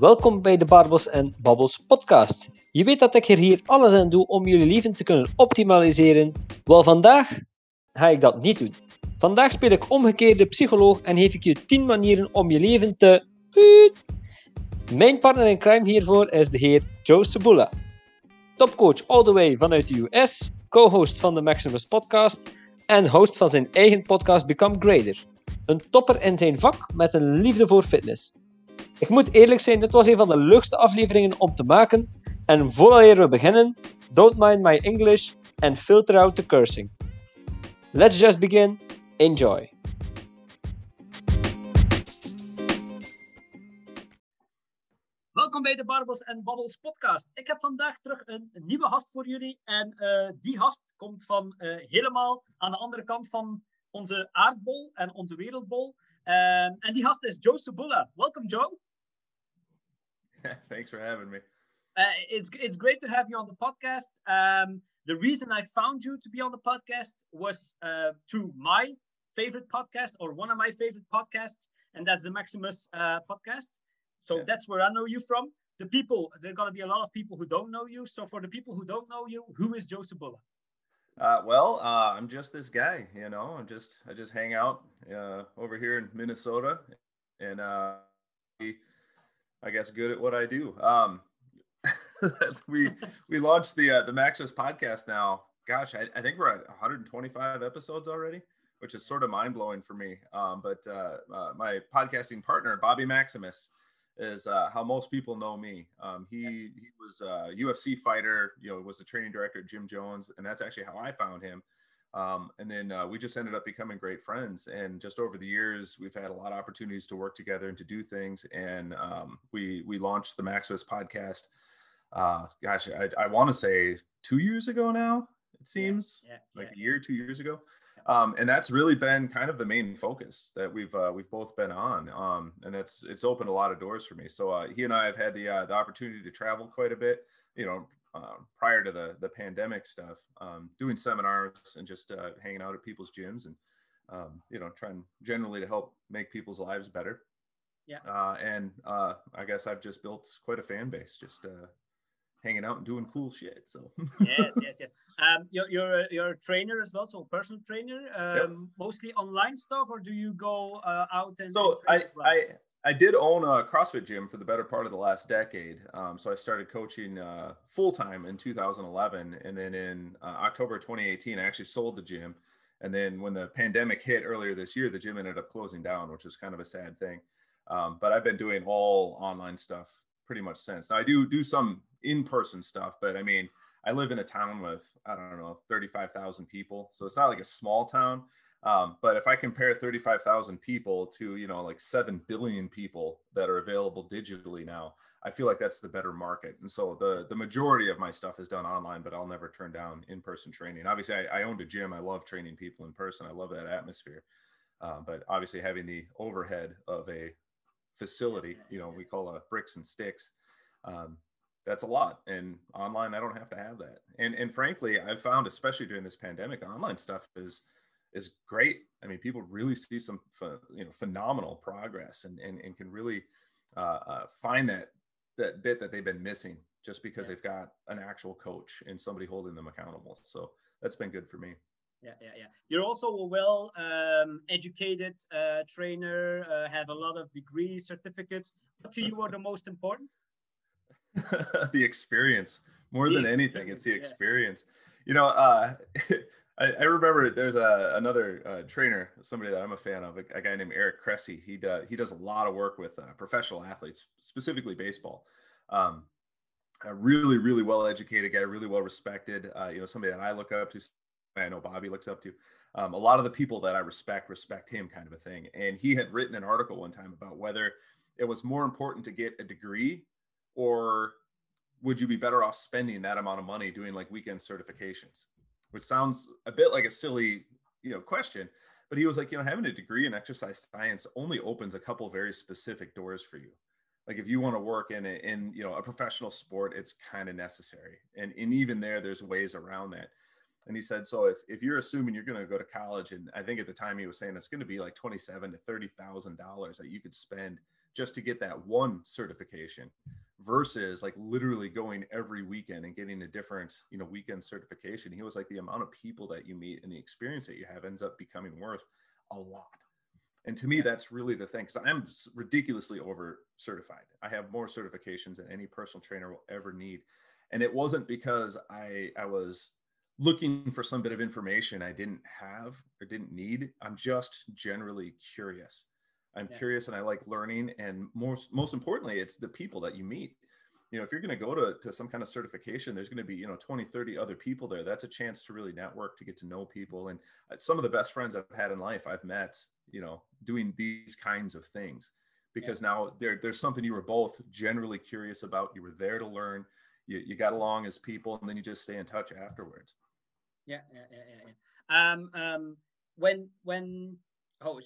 welkom bij de Barbels en Babbels podcast. Je weet dat ik er hier alles aan doe om jullie leven te kunnen optimaliseren. Wel, vandaag ga ik dat niet doen. Vandaag speel ik omgekeerde psycholoog en geef ik je 10 manieren om je leven te... Mijn partner in crime hiervoor is de heer Joe Sabula. Topcoach all the way vanuit de US, co-host van de Maximus podcast en host van zijn eigen podcast Become Greater. Een topper in zijn vak met een liefde voor fitness. Ik moet eerlijk zijn, dit was een van de leukste afleveringen om te maken. En voordat we beginnen, don't mind my English and filter out the cursing. Let's just begin. Enjoy. Welkom bij de Barbels en Babbels podcast. Ik heb vandaag terug een, nieuwe gast voor jullie. En uh, die gast komt van uh, helemaal aan de andere kant van onze aardbol en onze wereldbol. Um, en die gast is Joe Sabula. Welcome, Joe. Thanks for having me. Uh, it's it's great to have you on the podcast. Um, the reason I found you to be on the podcast was uh, through my favorite podcast or one of my favorite podcasts, and that's the Maximus uh, podcast. So yeah. that's where I know you from. The people, there are going to be a lot of people who don't know you. So for the people who don't know you, who is Joe Sabula? Uh, well, uh, I'm just this guy, you know. I'm just I just hang out uh, over here in Minnesota, and uh, I guess good at what I do. Um, we we launched the uh, the Maximus podcast now. Gosh, I, I, think we're at 125 episodes already, which is sort of mind blowing for me. Um, but uh, uh, my podcasting partner Bobby Maximus is uh, how most people know me. Um, he he was a UFC fighter. You know, was the training director at Gym Jones, and that's actually how I found him. Um, and then uh, we just ended up becoming great friends. And just over the years, we've had a lot of opportunities to work together and to do things. And um, we we launched the Maximus podcast. Uh, gosh, I, I want to say two years ago now. It seems yeah, yeah, like yeah. a year, two years ago. Um, and that's really been kind of the main focus that we've uh, we've both been on, um, and that's it's opened a lot of doors for me. So uh, he and I have had the uh, the opportunity to travel quite a bit. You know, um, prior to the the pandemic stuff, um, doing seminars and just uh, hanging out at people's gyms and um, you know trying generally to help make people's lives better. Yeah. Uh, and uh, I guess I've just built quite a fan base just uh, hanging out and doing cool shit. So yes, yes, yes. Um, you're you're a, you're a trainer as well, so personal trainer. Um, yep. Mostly online stuff, or do you go uh, out and? So I well? I I did own a CrossFit gym for the better part of the last decade. Um, so I started coaching uh, full time in 2011, and then in uh, October 2018, I actually sold the gym. And then when the pandemic hit earlier this year, the gym ended up closing down, which was kind of a sad thing. Um, but I've been doing all online stuff pretty much since. Now I do do some in-person stuff, but I mean, I live in a town with I don't know 35,000 people, so it's not like a small town. Um, but if I compare 35,000 people to, you know, like 7 billion people that are available digitally now, I feel like that's the better market. And so the, the majority of my stuff is done online, but I'll never turn down in-person training. Obviously I, I owned a gym. I love training people in person. I love that atmosphere. Um, but obviously having the overhead of a facility, you know, we call a bricks and sticks. Um, that's a lot. And online, I don't have to have that. And, and frankly, I've found, especially during this pandemic, online stuff is, is great. I mean, people really see some you know phenomenal progress and and, and can really uh, uh, find that that bit that they've been missing just because yeah. they've got an actual coach and somebody holding them accountable. So that's been good for me. Yeah, yeah, yeah. You're also a well um, educated uh, trainer, uh, have a lot of degrees, certificates. What to you are the most important? the experience, more the than experience, anything. It's the experience. Yeah. You know, uh, I, I remember there's a another uh, trainer, somebody that I'm a fan of, a, a guy named Eric Cressey. He does he does a lot of work with uh, professional athletes, specifically baseball. Um, a really really well educated guy, really well respected. Uh, you know, somebody that I look up to. I know Bobby looks up to. Um, a lot of the people that I respect respect him, kind of a thing. And he had written an article one time about whether it was more important to get a degree or would you be better off spending that amount of money doing like weekend certifications which sounds a bit like a silly, you know, question. But he was like, you know, having a degree in exercise science only opens a couple very specific doors for you. Like if you want to work in a, in you know a professional sport, it's kind of necessary. And and even there, there's ways around that. And he said, so if, if you're assuming you're going to go to college, and I think at the time he was saying it's going to be like twenty seven to thirty thousand dollars that you could spend just to get that one certification versus like literally going every weekend and getting a different you know weekend certification. He was like the amount of people that you meet and the experience that you have ends up becoming worth a lot. And to me that's really the thing because i'm ridiculously over certified i have more certifications than any personal trainer will ever need. And it wasn't because i i was looking for some bit of information i didn't have or didn't need i'm just generally curious I'm yeah. curious and I like learning. And most most importantly, it's the people that you meet. You know, if you're going to go to, to some kind of certification, there's going to be, you know, 20, 30 other people there. That's a chance to really network, to get to know people. And uh, some of the best friends I've had in life, I've met, you know, doing these kinds of things because yeah. now there, there's something you were both generally curious about. You were there to learn. You, you got along as people, and then you just stay in touch afterwards. Yeah, yeah, yeah, yeah. Um, um, when when oh,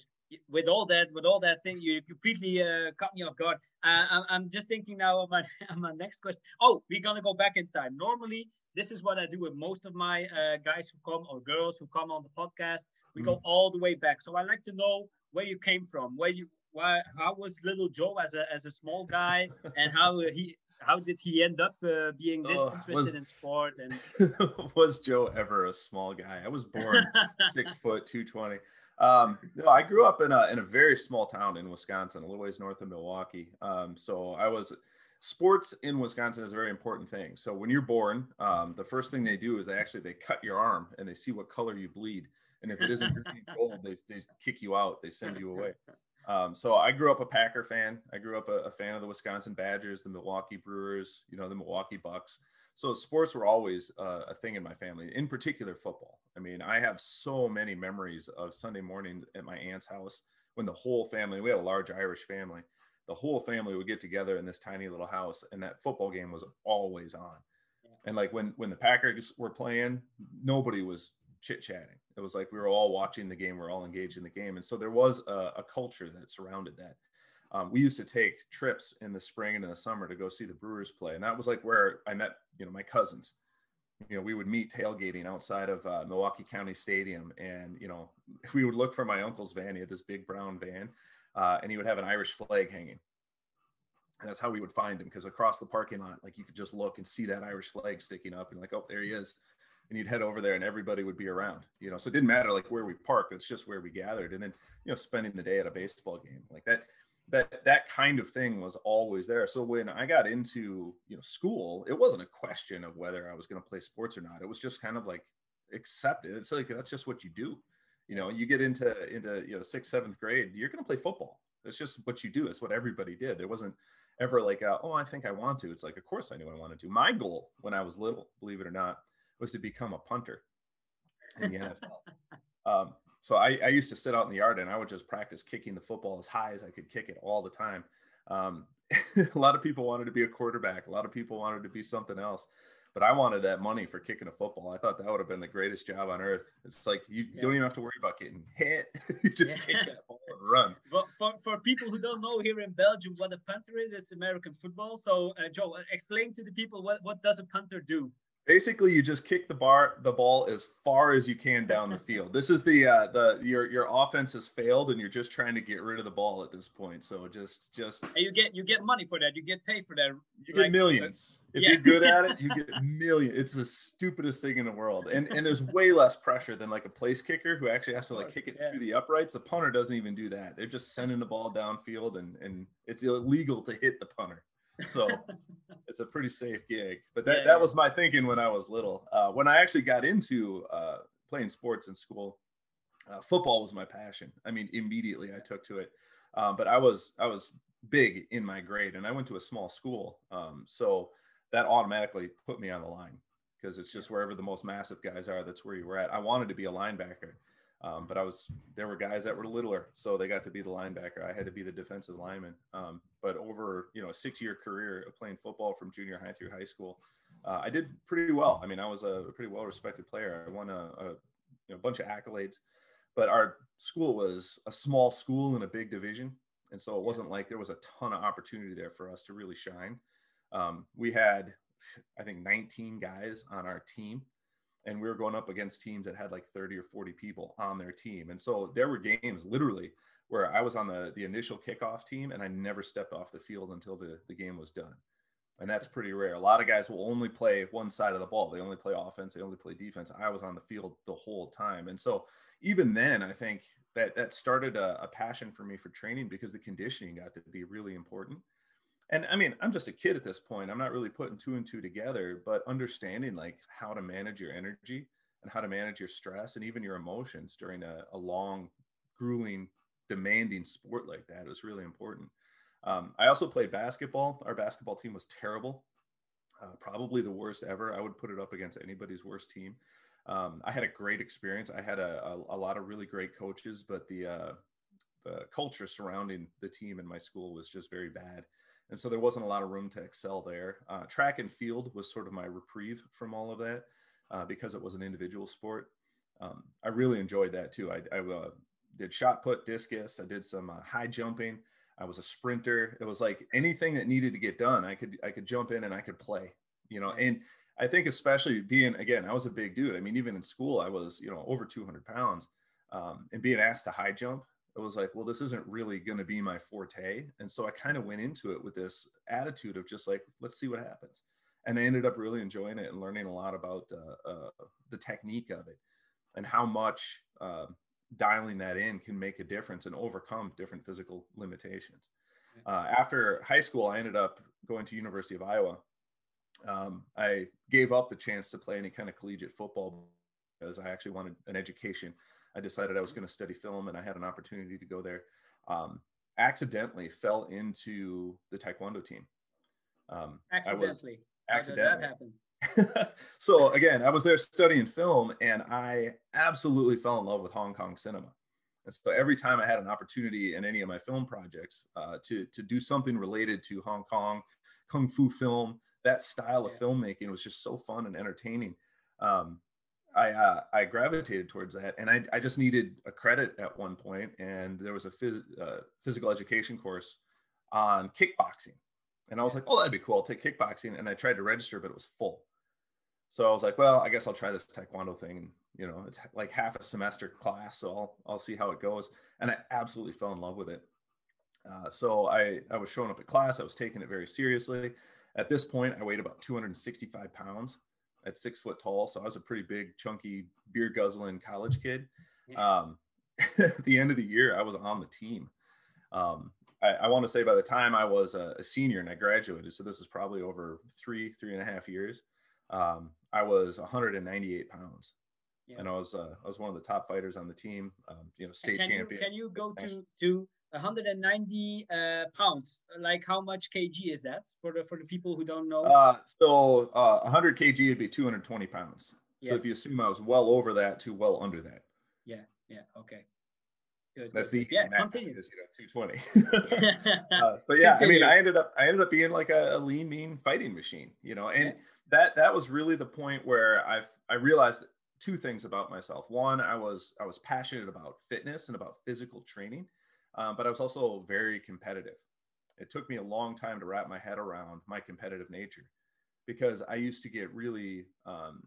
with all that, with all that thing, you completely uh, cut me off guard. Uh, I'm, I'm just thinking now of my, my next question. Oh, we're gonna go back in time. Normally, this is what I do with most of my uh, guys who come or girls who come on the podcast. We mm. go all the way back. So I like to know where you came from, where you, why, how was little Joe as a as a small guy, and how he how did he end up uh, being this oh, interested was, in sport and was joe ever a small guy i was born six foot 220 um, no, I grew up in a in a very small town in Wisconsin, a little ways north of Milwaukee. Um, so I was sports in Wisconsin is a very important thing. So when you're born, um, the first thing they do is they actually they cut your arm and they see what color you bleed. And if it isn't green gold, they, they kick you out. They send you away. Um, so I grew up a Packer fan. I grew up a, a, fan of the Wisconsin Badgers, the Milwaukee Brewers, you know, the Milwaukee Bucks. So sports were always uh, a thing in my family in particular football. I mean i have so many memories of sunday mornings at my aunt's house when the whole family we had a large irish family the whole family would get together in this tiny little house and that football game was always on. And like when when the packers were playing nobody was chit chatting it was like we were all watching the game we we're all engaged in the game and so there was a, a culture that surrounded that um, we used to take trips in the spring and in the summer to go see the Brewers play, and that was like where I met, you know, my cousins. You know, we would meet tailgating outside of uh, Milwaukee County Stadium, and you know, we would look for my uncle's van. He had this big brown van, uh, and he would have an Irish flag hanging. And that's how we would find him because across the parking lot, like you could just look and see that Irish flag sticking up, and like, oh, there he is. And you'd head over there, and everybody would be around. You know, so it didn't matter like where we parked; it's just where we gathered. And then, you know, spending the day at a baseball game like that that that kind of thing was always there. So when I got into you know school, it wasn't a question of whether I was going to play sports or not. It was just kind of like accepted. It's like that's just what you do. You know, you get into into you know sixth, seventh grade, you're going to play football. It's just what you do. It's what everybody did. There wasn't ever like, a, oh, I think I want to. It's like, of course I knew I wanted to. My goal when I was little, believe it or not, was to become a punter in the NFL. Um, so I, I, used to sit out in the yard and I would just practice kicking the football as high as I could kick it all the time. Um, a lot of people wanted to be a quarterback. A lot of people wanted to be something else, but I wanted that money for kicking a football. I thought that would have been the greatest job on earth. It's like you yeah. don't even have to worry about getting hit. you just yeah. kick that ball and run. But for, for people who don't know here in Belgium what a punter is, it's American football. So uh, Joe, explain to the people what, what does a punter do? Basically you just kick the bar the ball as far as you can down the field. This is the uh the your your offense has failed and you're just trying to get rid of the ball at this point. So just just and you get you get money for that. You get paid for that. You like, get millions if yeah. you're good at it you get millions it's the stupidest thing in the world. And and there's way less pressure than like a place kicker who actually has to like kick it yeah. through the uprights. The punter doesn't even do that. They're just sending the ball downfield and and it's illegal to hit the punter so it's a pretty safe gig. But that, yeah, that yeah. was my thinking when I was little. Uh, when I actually got into uh, playing sports in school, uh, football was my passion. I mean, immediately I took to it. Um, but I was I was big in my grade, and I went to a small school, um, so that automatically put me on the line because it's just wherever the most massive guys are, that's where you were at. I wanted to be a linebacker. Um, but I was there were guys that were littler, so they got to be the linebacker. I had to be the defensive lineman. Um, but over you know a six year career of playing football from junior high through high school, uh, I did pretty well. I mean, I was a pretty well respected player. I won a, a you know, bunch of accolades, but our school was a small school in a big division, and so it wasn't like there was a ton of opportunity there for us to really shine. Um, we had, I think, 19 guys on our team and we were going up against teams that had like 30 or 40 people on their team. And so there were games literally where I was on the, the initial kickoff team and I never stepped off the field until the, the game was done. And that's pretty rare. A lot of guys will only play one side of the ball. They only play offense, they only play defense. I was on the field the whole time. And so even then, I think that that started a, a passion for me for training because the conditioning got to be really important and I mean, I'm just a kid at this point. I'm not really putting two and two together, but understanding like how to manage your energy and how to manage your stress and even your emotions during a, a long, grueling, demanding sport like that was really important. Um, I also played basketball. Our basketball team was terrible, uh, probably the worst ever. I would put it up against anybody's worst team. Um, I had a great experience. I had a, a, a lot of really great coaches, but the uh, the culture surrounding the team in my school was just very bad and so there wasn't a lot of room to excel there. Uh, track and field was sort of my reprieve from all of that uh, because it was an individual sport. Um, I really enjoyed that too. I, I uh, did shot put, discus. I did some uh, high jumping. I was a sprinter. It was like anything that needed to get done, I could I could jump in and I could play. You know, and I think especially being again, I was a big dude. I mean, even in school, I was you know over 200 pounds, um, and being asked to high jump it was like, well, this isn't really going to be my forte. And so I kind of went into it with this attitude of just like, let's see what happens. And I ended up really enjoying it and learning a lot about uh, uh, the technique of it and how much uh, dialing that in can make a difference and overcome different physical limitations. Uh, after high school, I ended up going to University of Iowa. Um, I gave up the chance to play any kind of collegiate football because I actually wanted an education I decided I was going to study film and I had an opportunity to go there. Um, accidentally fell into the Taekwondo team. Um, accidentally. accidentally. so again, I was there studying film and I absolutely fell in love with Hong Kong cinema. And so every time I had an opportunity in any of my film projects uh, to, to do something related to Hong Kong, Kung Fu film, that style of yeah. filmmaking was just so fun and entertaining. Um, I uh, I gravitated towards that, and I, I just needed a credit at one point, and there was a phys, uh, physical education course on kickboxing, and I was like, oh, that'd be cool. I'll take kickboxing, and I tried to register, but it was full. So I was like, well, I guess I'll try this taekwondo thing, and you know, it's like half a semester class, so I'll I'll see how it goes, and I absolutely fell in love with it. Uh, so I I was showing up at class, I was taking it very seriously. At this point, I weighed about 265 pounds at six foot tall. So I was a pretty big, chunky, beer guzzling college kid. Yeah. Um, at the end of the year, I was on the team. Um, I, I want to say by the time I was a, a, senior and I graduated, so this is probably over three, three and a half years, um, I was 198 pounds. Yeah. And I was uh, I was one of the top fighters on the team, um, you know, state can champion. You, can you go to to 190 uh, pounds. Like how much kg is that for the for the people who don't know? Uh, so uh, 100 kg would be 220 pounds. Yeah. So if you assume I was well over that to well under that. Yeah. Yeah. Okay. Good. That's the yeah. Continue. Is, you know, 220. uh, but yeah, continue. I mean, I ended up I ended up being like a, a lean, mean fighting machine, you know, and yeah. that that was really the point where I I realized two things about myself. One, I was I was passionate about fitness and about physical training um, but I was also very competitive. It took me a long time to wrap my head around my competitive nature because I used to get really um,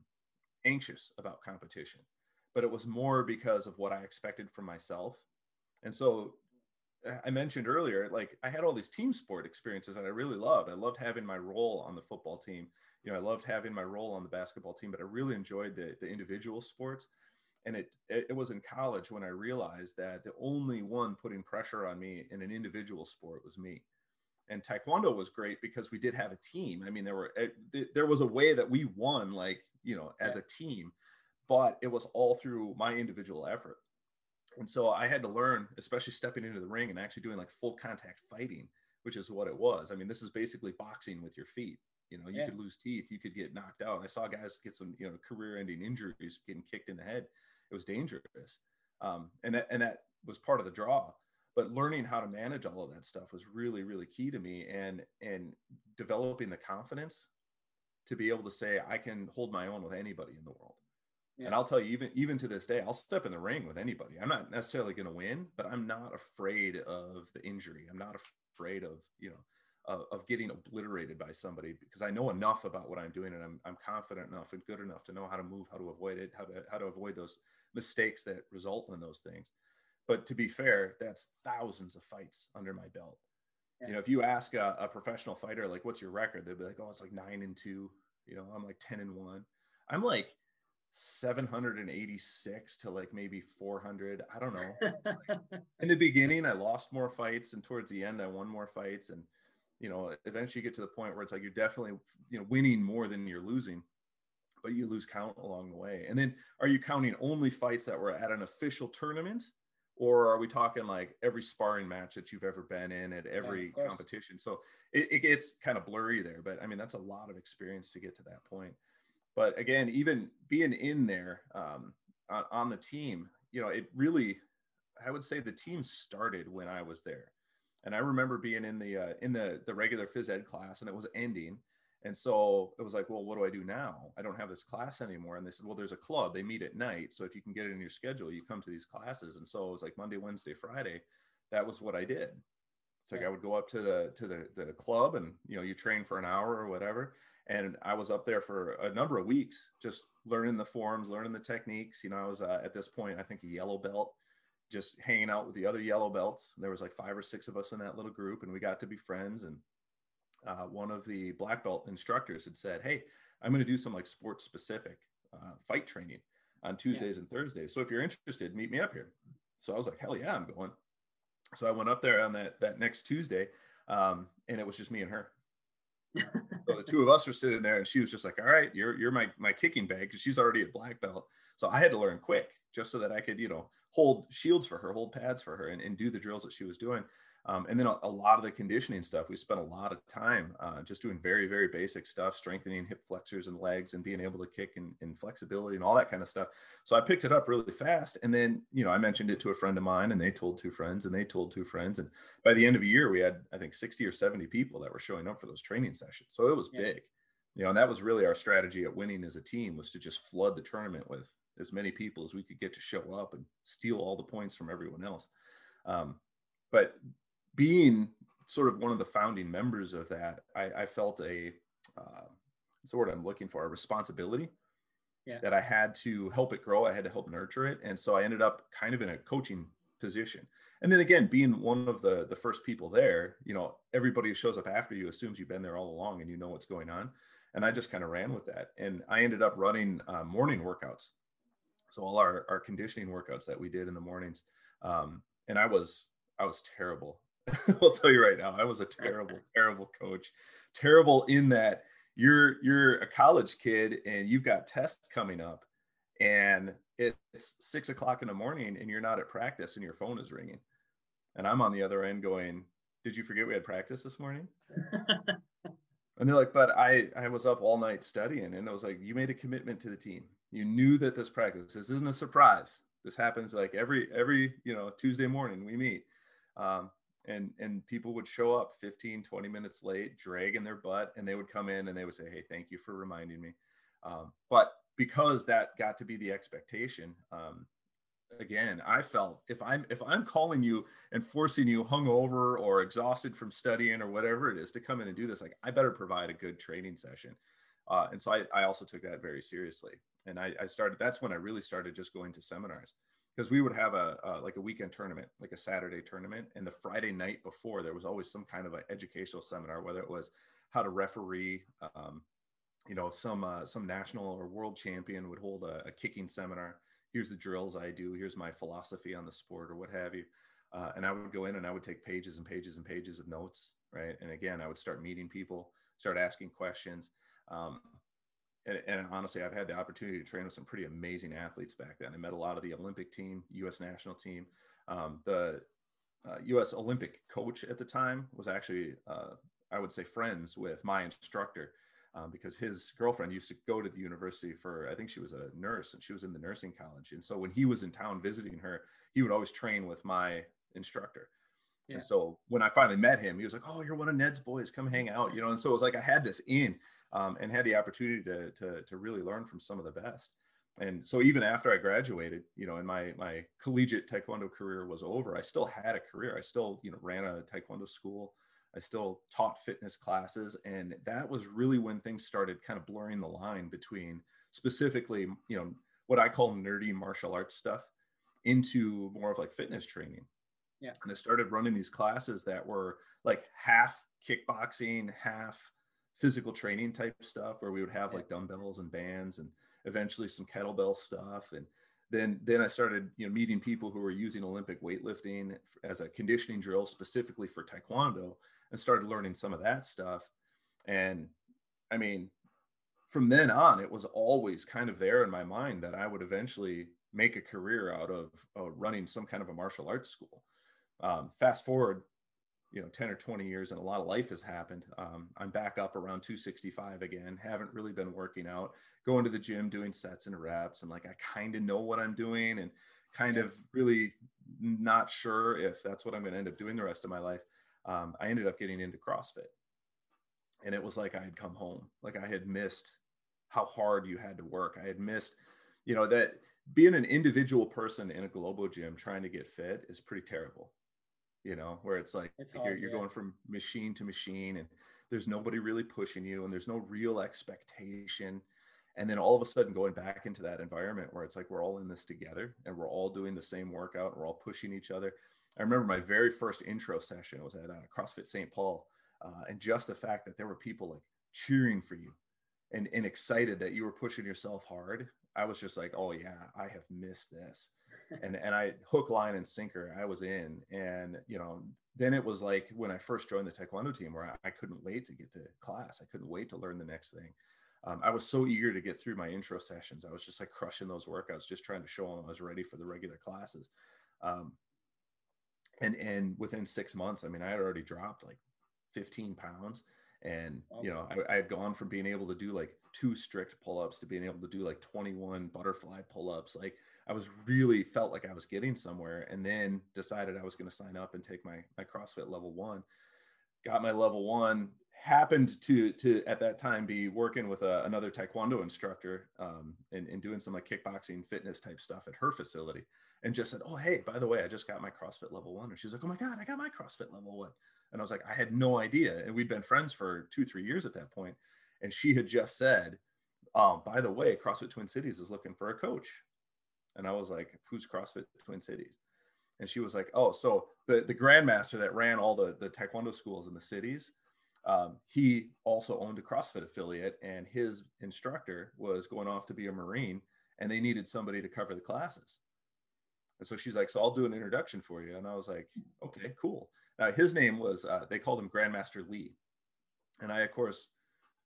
anxious about competition, but it was more because of what I expected from myself. And so I mentioned earlier, like I had all these team sport experiences that I really loved. I loved having my role on the football team. You know, I loved having my role on the basketball team, but I really enjoyed the, the individual sports and it, it was in college when I realized that the only one putting pressure on me in an individual sport was me. And Taekwondo was great because we did have a team. I mean, there were there was a way that we won, like you know, as a team, but it was all through my individual effort. And so I had to learn, especially stepping into the ring and actually doing like full contact fighting, which is what it was. I mean, this is basically boxing with your feet. You know, you yeah. could lose teeth, you could get knocked out. I saw guys get some, you know, career-ending injuries, getting kicked in the head it was dangerous. Um, and that and that was part of the draw. But learning how to manage all of that stuff was really, really key to me, and and developing the confidence to be able to say I can hold my own with anybody in the world. Yeah. And I'll tell you, even even to this day, I'll step in the ring with anybody. I'm not necessarily going to win, but I'm not afraid of the injury. I'm not afraid of you know of, of, getting obliterated by somebody because I know enough about what I'm doing and I'm, I'm confident enough and good enough to know how to move, how to avoid it, how to how to avoid those mistakes that result in those things. But to be fair, that's thousands of fights under my belt. Yeah. You know, if you ask a, a, professional fighter, like, what's your record? They'd be like, oh, it's like nine and two. You know, I'm like 10 and one. I'm like 786 to like maybe 400. I don't know. in the beginning, I lost more fights, and towards the end, I won more fights. And, you know, eventually you get to the point where it's like you're definitely, you know, winning more than you're losing but you lose count along the way. And then are you counting only fights that were at an official tournament? Or are we talking like every sparring match that you've ever been in at every yeah, competition? So it, it gets kind of blurry there, but I mean, that's a lot of experience to get to that point. But again, even being in there um, on, on the team, you know, it really, I would say the team started when I was there. And I remember being in the uh, in the the regular phys ed class, and it was ending, and so it was like, well, what do I do now? I don't have this class anymore. And they said, well, there's a club. They meet at night. So if you can get it in your schedule, you come to these classes. And so it was like Monday, Wednesday, Friday. That was what I did. It's like I would go up to the to the the club and you know you train for an hour or whatever. And I was up there for a number of weeks, just learning the forms, learning the techniques. You know, I was uh, at this point, I think a yellow belt, just hanging out with the other yellow belts. There was like five or six of us in that little group, and we got to be friends. And uh, one of the black belt instructors had said, "Hey, I'm going to do some like sports specific uh, fight training on Tuesdays yeah. and Thursdays. So if you're interested, meet me up here." So I was like, "Hell yeah, I'm going." So I went up there on that that next Tuesday, um, and it was just me and her. so the two of us were sitting there, and she was just like, "All right, you're you're my my kicking bag," because she's already a black belt. So I had to learn quick, just so that I could, you know, hold shields for her, hold pads for her, and, and do the drills that she was doing. Um, and then a, a, lot of the conditioning stuff, we spent a lot of time uh, just doing very, very basic stuff, strengthening hip flexors and legs and being able to kick and, and, flexibility and all that kind of stuff. So I picked it up really fast. And then, you know, I mentioned it to a friend of mine and they told two friends and they told two friends. And by the end of a year, we had, I think, 60 or 70 people that were showing up for those training sessions. So it was yeah. big, you know, and that was really our strategy at winning as a team was to just flood the tournament with as many people as we could get to show up and steal all the points from everyone else. Um, but being sort of one of the founding members of that, I, I felt a uh, sort of I'm looking for a responsibility yeah. that I had to help it grow. I had to help nurture it, and so I ended up kind of in a coaching position. And then again, being one of the the first people there, you know, everybody who shows up after you assumes you've been there all along and you know what's going on. And I just kind of ran with that, and I ended up running uh, morning workouts. So all our our conditioning workouts that we did in the mornings, um, and I was I was terrible I'll tell you right now, I was a terrible, terrible coach. Terrible in that you're you're a college kid and you've got tests coming up, and it's six o'clock in the morning and you're not at practice and your phone is ringing, and I'm on the other end going, "Did you forget we had practice this morning?" and they're like, "But I I was up all night studying," and I was like, "You made a commitment to the team. You knew that this practice. This isn't a surprise. This happens like every every you know Tuesday morning we meet." Um, and and people would show up 15 20 minutes late dragging their butt and they would come in and they would say hey thank you for reminding me um, but because that got to be the expectation um, again i felt if i'm if i'm calling you and forcing you hungover or exhausted from studying or whatever it is to come in and do this like i better provide a good training session uh, and so I, I also took that very seriously and I, I started that's when i really started just going to seminars because we would have a, a, like a weekend tournament, like a Saturday tournament, and the Friday night before there was always some kind of an educational seminar, whether it was how to referee, um, you know, some uh, some national or world champion would hold a, a, kicking seminar. Here's the drills I do. Here's my philosophy on the sport, or what have you. Uh, and I would go in and I would take pages and pages and pages of notes, right? And again, I would start meeting people, start asking questions. Um, and, and, honestly, I've had the opportunity to train with some pretty amazing athletes back then. I met a lot of the Olympic team, U.S. national team. Um, the uh, U.S. Olympic coach at the time was actually, uh, I would say, friends with my instructor um, because his girlfriend used to go to the university for, I think she was a nurse and she was in the nursing college. And so when he was in town visiting her, he would always train with my instructor. Yeah. And so when I finally met him, he was like, "Oh, you're one of Ned's boys. Come hang out." You know, and so it was like I had this in, um, and had the opportunity to, to to really learn from some of the best. And so even after I graduated, you know, and my my collegiate taekwondo career was over, I still had a career. I still you know ran a taekwondo school. I still taught fitness classes. And that was really when things started kind of blurring the line between specifically, you know, what I call nerdy martial arts stuff into more of like fitness training. Yeah. And I started running these classes that were like half kickboxing, half physical training type stuff where we would have like dumbbells and bands and eventually some kettlebell stuff. And then then I started you know meeting people who were using Olympic weightlifting as a conditioning drill specifically for taekwondo and started learning some of that stuff. And I mean from then on it was always kind of there in my mind that I would eventually make a career out of uh, running some kind of a martial arts school um, fast forward you know 10 or 20 years and a lot of life has happened. Um, i'm back up around 265 again. Haven't really been working out. Going to the gym doing sets and reps and like i kind of know what i'm doing and kind of really not sure if that's what i'm going to end up doing the rest of my life. Um, i ended up getting into crossfit. And it was like i had come home. Like i had missed how hard you had to work. I had missed you know that being an individual person in a global gym trying to get fit is pretty terrible you know, where it's like, it's like hard, you're, you're yeah. going from machine to machine and there's nobody really pushing you and there's no real expectation. And then all of a sudden going back into that environment where it's like we're all in this together and we're all doing the same workout, we're all pushing each other. I remember my very first intro session was at uh, CrossFit St. Paul. Uh, and just the fact that there were people like cheering for you and, and excited that you were pushing yourself hard, I was just like, oh yeah, I have missed this and and I hook, line, and sinker, I was in. And you know, then it was like when I first joined the Taekwondo team, where I, I couldn't wait to get to class. I couldn't wait to learn the next thing. Um, I was so eager to get through my intro sessions. I was just like crushing those workouts, just trying to show them I was ready for the regular classes. Um, and and within six months, I mean, I had already dropped like 15 pounds and you know I, I, had gone from being able to do like two strict pull-ups to being able to do like 21 butterfly pull-ups. Like i was really felt like i was getting somewhere and then decided i was going to sign up and take my my crossfit level one. Got my level one happened to to at that time be working with a, another taekwondo instructor um, and, and doing some like kickboxing fitness type stuff at her facility and just said oh hey by the way i just got my crossfit level one and she was like oh my god i got my crossfit level one and I was like, I had no idea. And we'd been friends for two, three years at that point. And she had just said, um, by the way, CrossFit Twin Cities is looking for a coach. And I was like, who's CrossFit Twin Cities? And she was like, oh, so the, the grandmaster that ran all the, the Taekwondo schools in the cities, um, he also owned a CrossFit affiliate and his instructor was going off to be a Marine and they needed somebody to cover the classes. And so she's like, so I'll do an introduction for you. And I was like, okay, cool. Uh, his name was, uh, they called him Grandmaster Lee. And I, of course,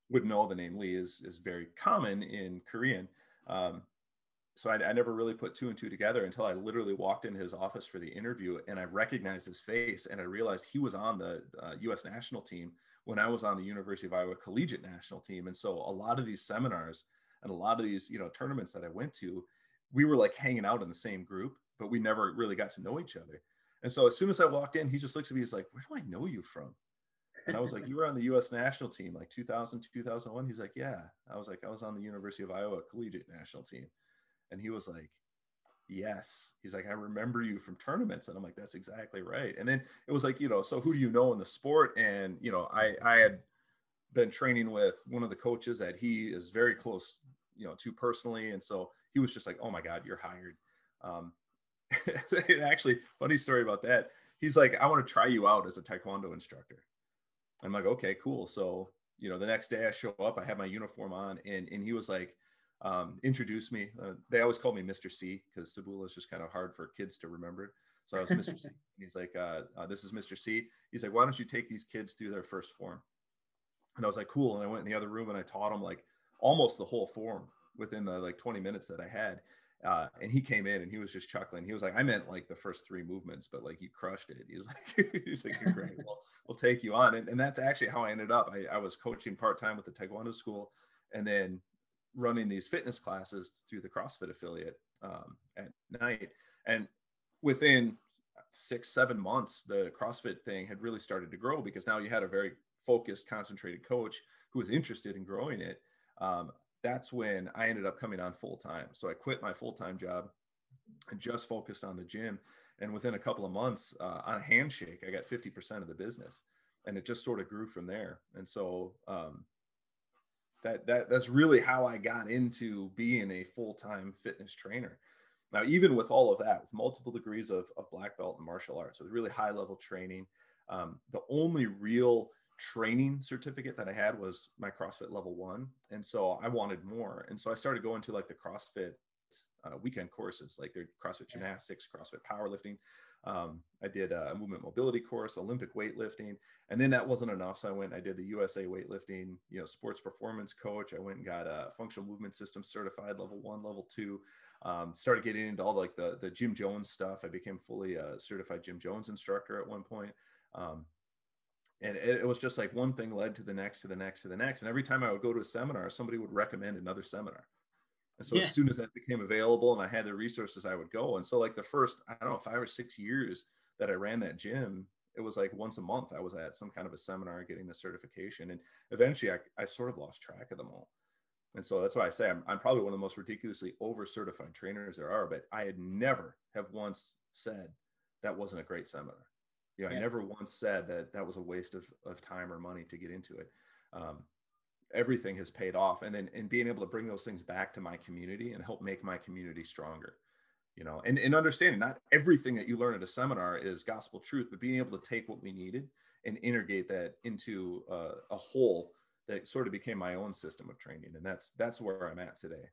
would know the name Lee is, is very common in Korean. Um, so I, I, never really put two and two together until I literally walked in his office for the interview and I recognized his face and I realized he was on the uh, US national team when I was on the University of Iowa collegiate national team. And so a lot of these seminars and a lot of these, you know, tournaments that I went to, we were like hanging out in the same group, but we never really got to know each other. And so as soon as I walked in, he just looks at me, he's like, where do I know you from? And I was like, you were on the U.S. national team, like 2000, 2001. He's like, yeah. I was like, I was on the University of Iowa collegiate national team. And he was like, yes. He's like, I remember you from tournaments. And I'm like, that's exactly right. And then it was like, you know, so who do you know in the sport? And, you know, I, I had been training with one of the coaches that he is very close, you know, to personally. And so he was just like, oh my God, you're hired. Um, actually, funny story about that. He's like, I want to try you out as a Taekwondo instructor. I'm like, okay, cool. So, you know, the next day I show up, I have my uniform on, and and he was like, um, introduce me. Uh, they always call me Mr. C because Sabula is just kind of hard for kids to remember. So I was Mr. C. He's like, uh, uh, this is Mr. C. He's like, why don't you take these kids through their first form? And I was like, cool. And I went in the other room and I taught them like almost the whole form within the like 20 minutes that I had. Uh, and he came in and he was just chuckling. He was like, I meant like the first three movements, but like you crushed it. He was like, he's like, great. Well, we'll take you on. And, and that's actually how I ended up. I, I was coaching part time with the Taekwondo school and then running these fitness classes through the CrossFit affiliate um, at night. And within six, seven months, the CrossFit thing had really started to grow because now you had a very focused, concentrated coach who was interested in growing it. Um, that's when I ended up coming on full time. So I quit my full time job and just focused on the gym. And within a couple of months, uh, on a handshake, I got 50% of the business. and it just sort of grew from there. And so um, that that that's really how I got into being a full time fitness trainer. Now, even with all of that, with multiple degrees of, of black belt in martial arts, with really high level training, um, the only real training certificate that I had was my CrossFit level one. And so I wanted more. And so I started going to like the CrossFit uh, weekend courses, like their CrossFit gymnastics, CrossFit powerlifting. Um, I did a movement mobility course, Olympic weightlifting, and then that wasn't enough. So I went, I did the USA weightlifting, you know, sports performance coach. I went and got a functional movement system certified level one, level two. Um, started getting into all like the the Gym Jones stuff. I became fully a certified Gym Jones instructor at one point. Um, and it, it was just like one thing led to the next, to the next, to the next. And every time I would go to a seminar, somebody would recommend another seminar. And so yeah. as soon as that became available and I had the resources, I would go. And so like the first, I don't know, five or six years that I ran that gym, it was like once a month I was at some kind of a seminar getting the certification. And eventually I, I sort of lost track of them all. And so that's why I say I'm, I'm probably one of the most ridiculously over certified trainers there are, but I had never have once said that wasn't a great seminar. You know, yeah. I never once said that that was a waste of, of time or money to get into it. Um, everything has paid off and then and being able to bring those things back to my community and help make my community stronger you know and, and understanding not everything that you learn at a seminar is gospel truth but being able to take what we needed and integrate that into uh, a whole that sort of became my own system of training and that's that's where i'm at today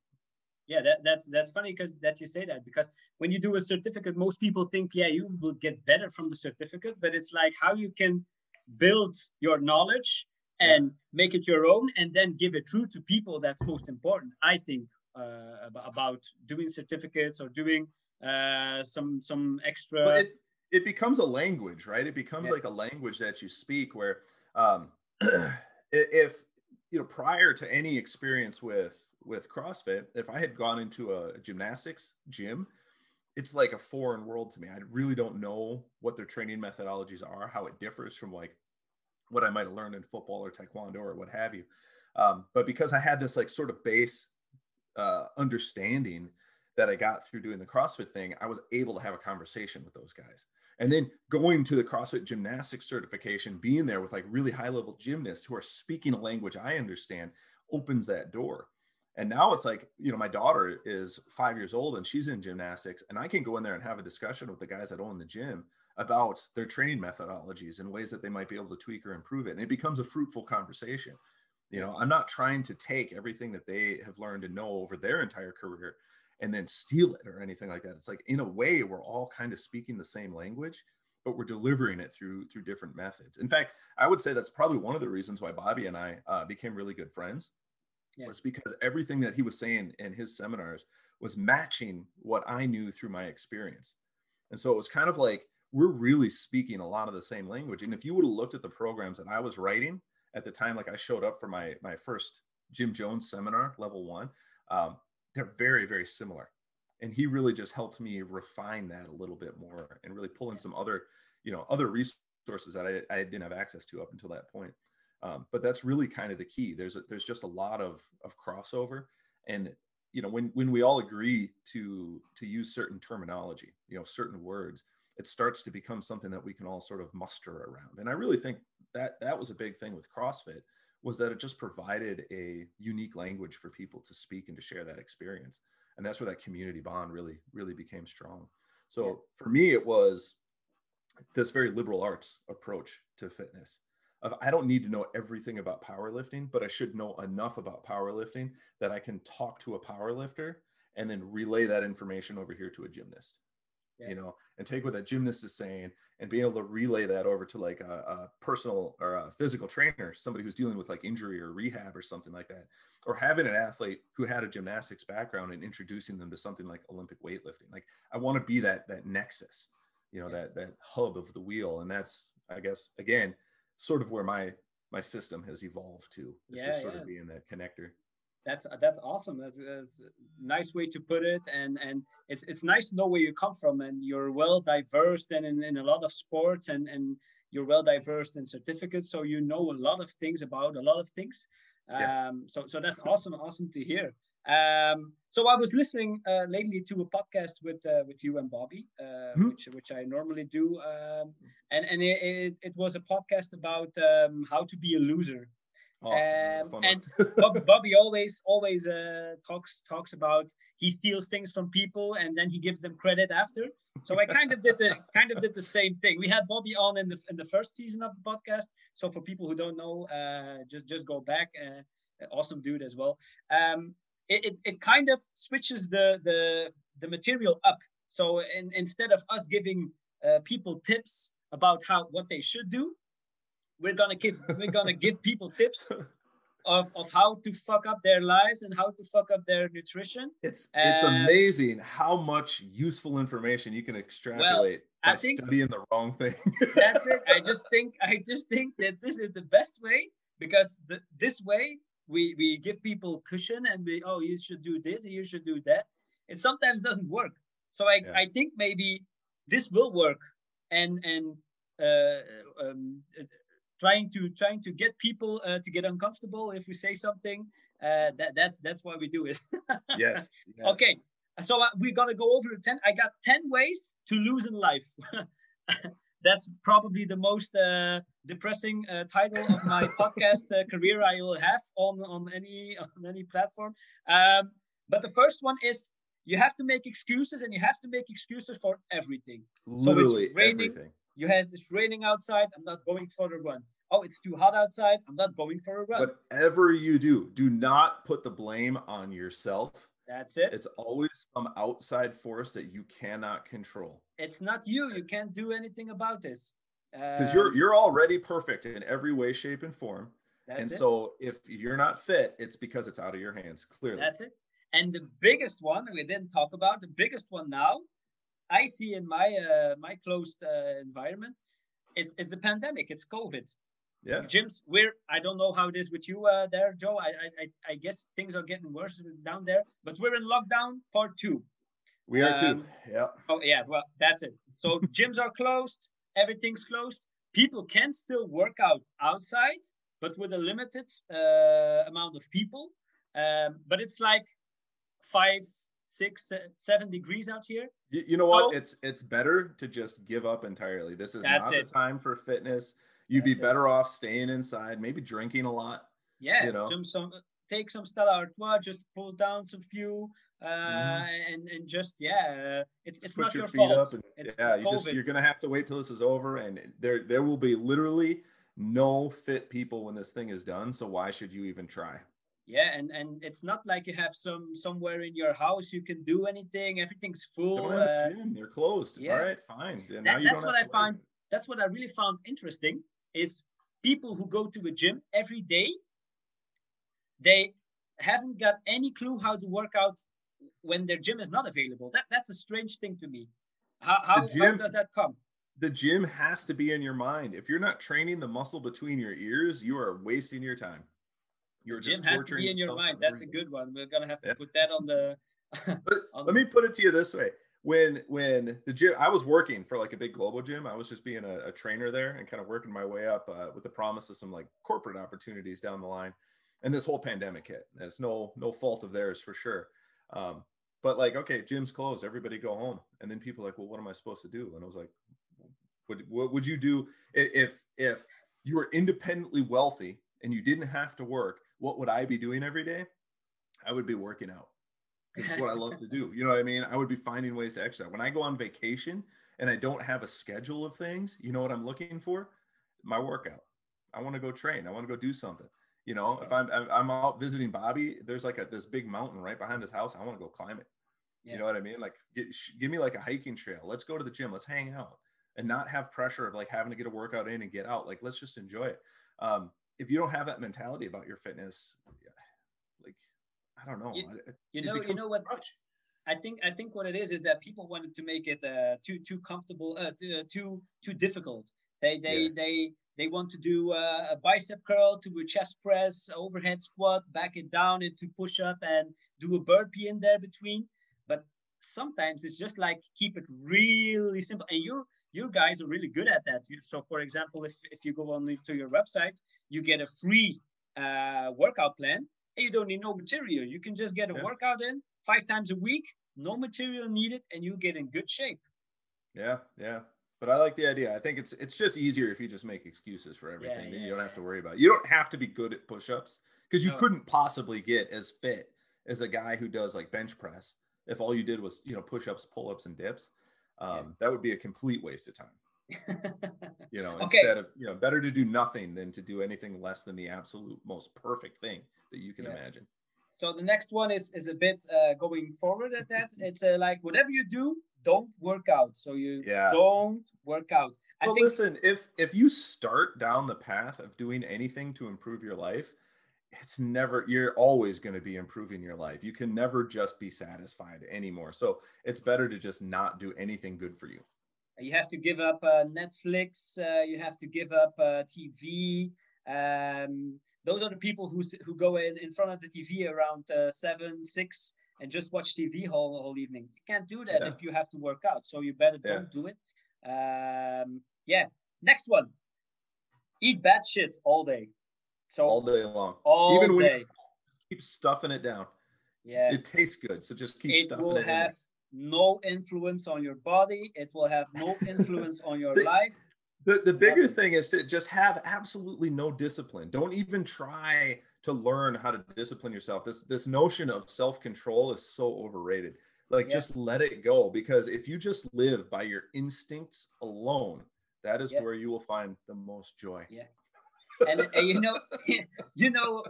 yeah that, that's that's funny because that you say that because when you do a certificate most people think yeah you will get better from the certificate but it's like how you can build your knowledge and yeah. make it your own and then give it through to people that's most important i think uh, about doing certificates or doing uh, some some extra it, it becomes a language right it becomes yeah. like a language that you speak where um, if you know prior to any experience with with crossfit if i had gone into a gymnastics gym it's like a foreign world to me i really don't know what their training methodologies are how it differs from like what I might have learned in football or taekwondo or what have you. Um, but because I had this like sort of base uh, understanding that I got through doing the CrossFit thing, I was able to have a conversation with those guys. And then going to the CrossFit gymnastics certification, being there with like really high level gymnasts who are speaking a language I understand opens that door. And now it's like, you know, my daughter is five years old and she's in gymnastics, and I can go in there and have a discussion with the guys that own the gym about their training methodologies and ways that they might be able to tweak or improve it. And it becomes a fruitful conversation. You know, I'm not trying to take everything that they have learned and know over their entire career and then steal it or anything like that. It's like in a way we're all kind of speaking the same language, but we're delivering it through through different methods. In fact, I would say that's probably one of the reasons why Bobby and I uh, became really good friends. Yeah. Was because everything that he was saying in his seminars was matching what I knew through my experience. And so it was kind of like we're really speaking a lot of the same language. And if you would have looked at the programs that I was writing at the time, like I showed up for my my first Gym Jones seminar, level one, um, they're very very similar. And he really just helped me refine that a little bit more and really pull in some other, you know, other resources that I, I didn't have access to up until that point. Um, but that's really kind of the key. There's a, there's just a lot of of crossover, and you know when when we all agree to to use certain terminology, you know, certain words, it starts to become something that we can all sort of muster around. And I really think that that was a big thing with CrossFit was that it just provided a unique language for people to speak and to share that experience. And that's where that community bond really, really became strong. So yeah. for me, it was this very liberal arts approach to fitness. Of, I don't need to know everything about powerlifting, but I should know enough about powerlifting that I can talk to a powerlifter and then relay that information over here to a gymnast yeah. you know, and take what that gymnast is saying and being able to relay that over to like a, a, personal or a physical trainer, somebody who's dealing with like injury or rehab or something like that, or having an athlete who had a gymnastics background and introducing them to something like Olympic weightlifting. Like I want to be that that nexus, you know, yeah. that that hub of the wheel, and that's I guess again sort of where my my system has evolved to. It's yeah, just sort of being that connector that's that's awesome. That's, that's, a nice way to put it. And and it's it's nice to know where you come from. And you're well diverse and in, in a lot of sports and and you're well diverse in certificates. So you know a lot of things about a lot of things. Yeah. um so so that's awesome awesome to hear. Um, so I was listening uh, lately to a podcast with uh, with you and Bobby, uh, mm-hmm. which which I normally do, um, and and it, it, it, was a podcast about um, how to be a loser. Oh, um, and Bob, Bobby always always uh, talks talks about he steals things from people and then he gives them credit after. So I kind of did the kind of did the same thing. We had Bobby on in the in the first season of the podcast. So for people who don't know, uh, just just go back. Uh, awesome dude as well. Um, it, it, it kind of switches the the the material up. So in, instead of us giving uh, people tips about how what they should do, we're gonna give we're gonna give people tips of, of how to fuck up their lives and how to fuck up their nutrition. It's it's uh, amazing how much useful information you can extrapolate well, by studying the wrong thing. that's it. I just think I just think that this is the best way because the, this way we we give people cushion and we oh you should do this and you should do that. It sometimes doesn't work. So I yeah. I think maybe this will work and and uh, um, trying to trying to get people uh, to get uncomfortable if we say something. Uh, that that's that's why we do it. yes, yes, Okay. So uh, we're gonna go over the ten. I got ten ways to lose in life. that's probably the most uh, depressing uh, title of my podcast uh, career I will have on on any on any platform. Um, but the first one is you have to make excuses, and you have to make excuses for everything. Literally so it's raining. Everything. You have it's raining outside. I'm not going for the run. Oh, it's too hot outside. I'm not going for a run. Whatever you do, do not put the blame on yourself. That's it. It's always some outside force that you cannot control. It's not you. You can't do anything about this. Because um, you're you're already perfect in every way, shape, and form. and it. so if you're not fit, it's because it's out of your hands. Clearly. That's it. And the biggest one we didn't talk about, the biggest one now, I see in my uh, my closed uh, environment, it's, it's the pandemic. It's COVID. Yeah. Gyms, we're I don't know how it is with you uh, there, Joe. I, I I guess things are getting worse down there, but we're in lockdown part two. We are um, too. Yeah. Oh yeah. Well, that's it. So gyms are closed. Everything's closed. People can still work out outside, but with a limited uh, amount of people. Um, but it's like five, six, seven degrees out here. You, you know so, what? It's it's better to just give up entirely. This is not it. the time for fitness You'd That's be better it. off staying inside, maybe drinking a lot. Yeah, you know? some take some Stella Artois, just pull down some few, uh, mm-hmm. and and just yeah, it's it's Put not your, your feet fault. Up and, it's, yeah, it's you just you're gonna have to wait till this is over, and there there will be literally no fit people when this thing is done. So why should you even try? Yeah, and and it's not like you have some somewhere in your house you can do anything. Everything's full. Uh, gym. They're closed. Yeah. All right, fine. That, that's what I find. That's what I really found interesting is people who go to a gym every day, they haven't got any clue how to work out when their gym is not available. That that's a strange thing to me. How how, gym, how does that come? The gym has to be in your mind. If you're not training the muscle between your ears, you are wasting your time. You're has to be in your mind. That's a good one. We're gonna have to yeah. put that on the. on let me put it to you this way: when when the gym i was working for like a big global gym i was just being a, a trainer there and kind of working my way up uh, with the promise of some like corporate opportunities down the line and this whole pandemic hit and it's no no fault of theirs for sure um, but like okay gym's closed everybody go home and then people like well what am i supposed to do and i was like what, what would you do if if you were independently wealthy and you didn't have to work what would i be doing every day i would be working out it's what I love to do. You know what I mean? I would be finding ways to exercise. When I go on vacation and I don't have a schedule of things, you know what I'm looking for? My workout. I want to go train. I want to go do something. You know, if I'm I'm out visiting Bobby, there's like a this big mountain right behind his house. I want to go climb it. Yeah. You know what I mean? Like, get, give me like a hiking trail. Let's go to the gym. Let's hang out and not have pressure of like having to get a workout in and get out. Like, let's just enjoy it. Um, if you don't have that mentality about your fitness, like I don't know. You, you know, you know what? I think I think what it is is that people wanted to make it uh, too too comfortable, uh, too, uh, too too difficult. They they yeah. they they want to do uh, a bicep curl to a chest press, overhead squat, back it down into push up, and do a burpee in there between. But sometimes it's just like keep it really simple. And you you guys are really good at that. So for example, if if you go on to your website, you get a free uh, workout plan and you don't need no material. You can just get a Yeah. workout in five times a week, no material needed, and you get in good shape. Yeah, yeah. But I like the idea. I think it's it's just easier if you just make excuses for everything. then yeah, you don't have to worry about. It. You don't have to be good at push-ups because you No. couldn't possibly get as fit as a guy who does like bench press if all you did was you know push-ups, pull-ups, and dips. Um, Yeah. That would be a complete waste of time. You know, Okay. instead of you know, better to do nothing than to do anything less than the absolute most perfect thing that you can Yeah. imagine. so the next one is is a bit uh, going forward at that. It's uh, like whatever you do, don't work out. So you Yeah. don't work out. I well, think listen, if if you start down the path of doing anything to improve your life, it's never you're always going to be improving your life. You can never just be satisfied anymore. So it's better to just not do anything good for you. You have to give up uh, Netflix. Uh, you have to give up uh, TV. Um, those are the people who who go in, in front of the TV around uh, seven, six, and just watch TV whole whole evening. You can't do that Yeah. if you have to work out. So you better Yeah. don't do it. Um, yeah. Next one. Eat bad shit all day. So all day long. all Even when day. you keep stuffing it down. Yeah. It tastes good. So just keep it stuffing will it in have no influence on your body. It will have no influence on your The- life. The, the bigger Nothing. thing is to just have absolutely no discipline. Don't even try to learn how to discipline yourself. This this notion of self-control is so overrated. Like Yeah. just let it go because if you just live by your instincts alone, that is Yeah. where you will find the most joy. Yeah. and, and you know you know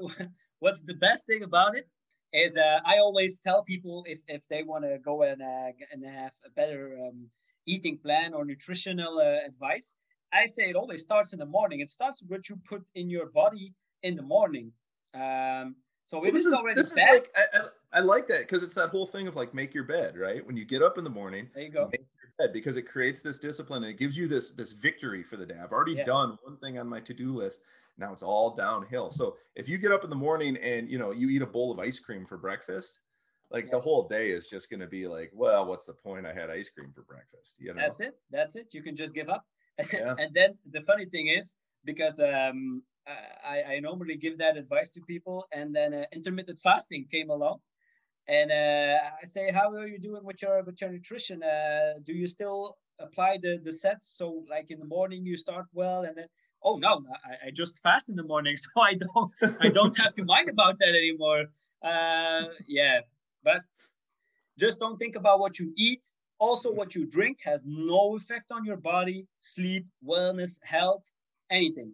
what's the best thing about it is uh, i always tell people if, if they want to go and, uh, and have a better um, eating plan or nutritional uh, advice i say it always starts in the morning. It starts with what you put in your body in the morning. Um, so if Well, this it's is, already this is like I, I, I like that because it's that whole thing of like make your bed, right? When you get up in the morning, there you go. make bed because it creates this discipline and it gives you this this victory for the day. I've already Yeah. done one thing on my to-do list. Now it's all downhill. So if you get up in the morning and you know you eat a bowl of ice cream for breakfast, like Yeah. the whole day is just going to be like, well, what's the point? I had ice cream for breakfast. You know, That's it. That's it. You can just give up. Yeah. and then the funny thing is, because um, I, I normally give that advice to people, and then uh, intermittent fasting came along, and uh, I say, how are you doing with your with your nutrition? Uh, do you still apply the the set? So like in the morning you start well, and then oh no, I, I just fast in the morning, so I don't I don't have to mind about that anymore. Uh, yeah, but just don't think about what you eat. Also, what you drink has no effect on your body, sleep, wellness, health, anything.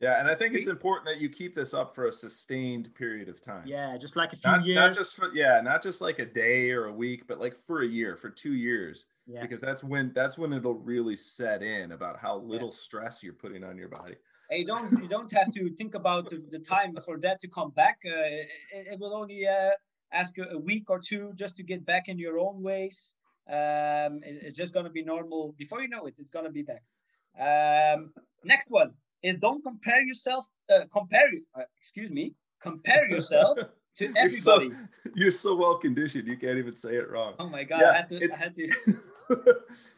Yeah. And I think it's important that you keep this up for a sustained period of time. Yeah, just like a few Not, years. not just for, yeah, not just like a day or a week, but like for a year, for two years. yeah. because that's when that's when it'll really set in about how little stress you're putting on your body. And you don't you don't have to think about the, the time for that to come back. Uh, it, it will only uh, ask a, a week or two just to get back in your own ways. Um, it- it's just gonna be normal. Before you know it, it's gonna be back. Um, next one is don't compare yourself. Uh, compare uh, excuse me. Compare yourself to You're so, everybody. you're so well conditioned, you can't even say it wrong. Oh my god! Yeah, I had to. I it's- had to.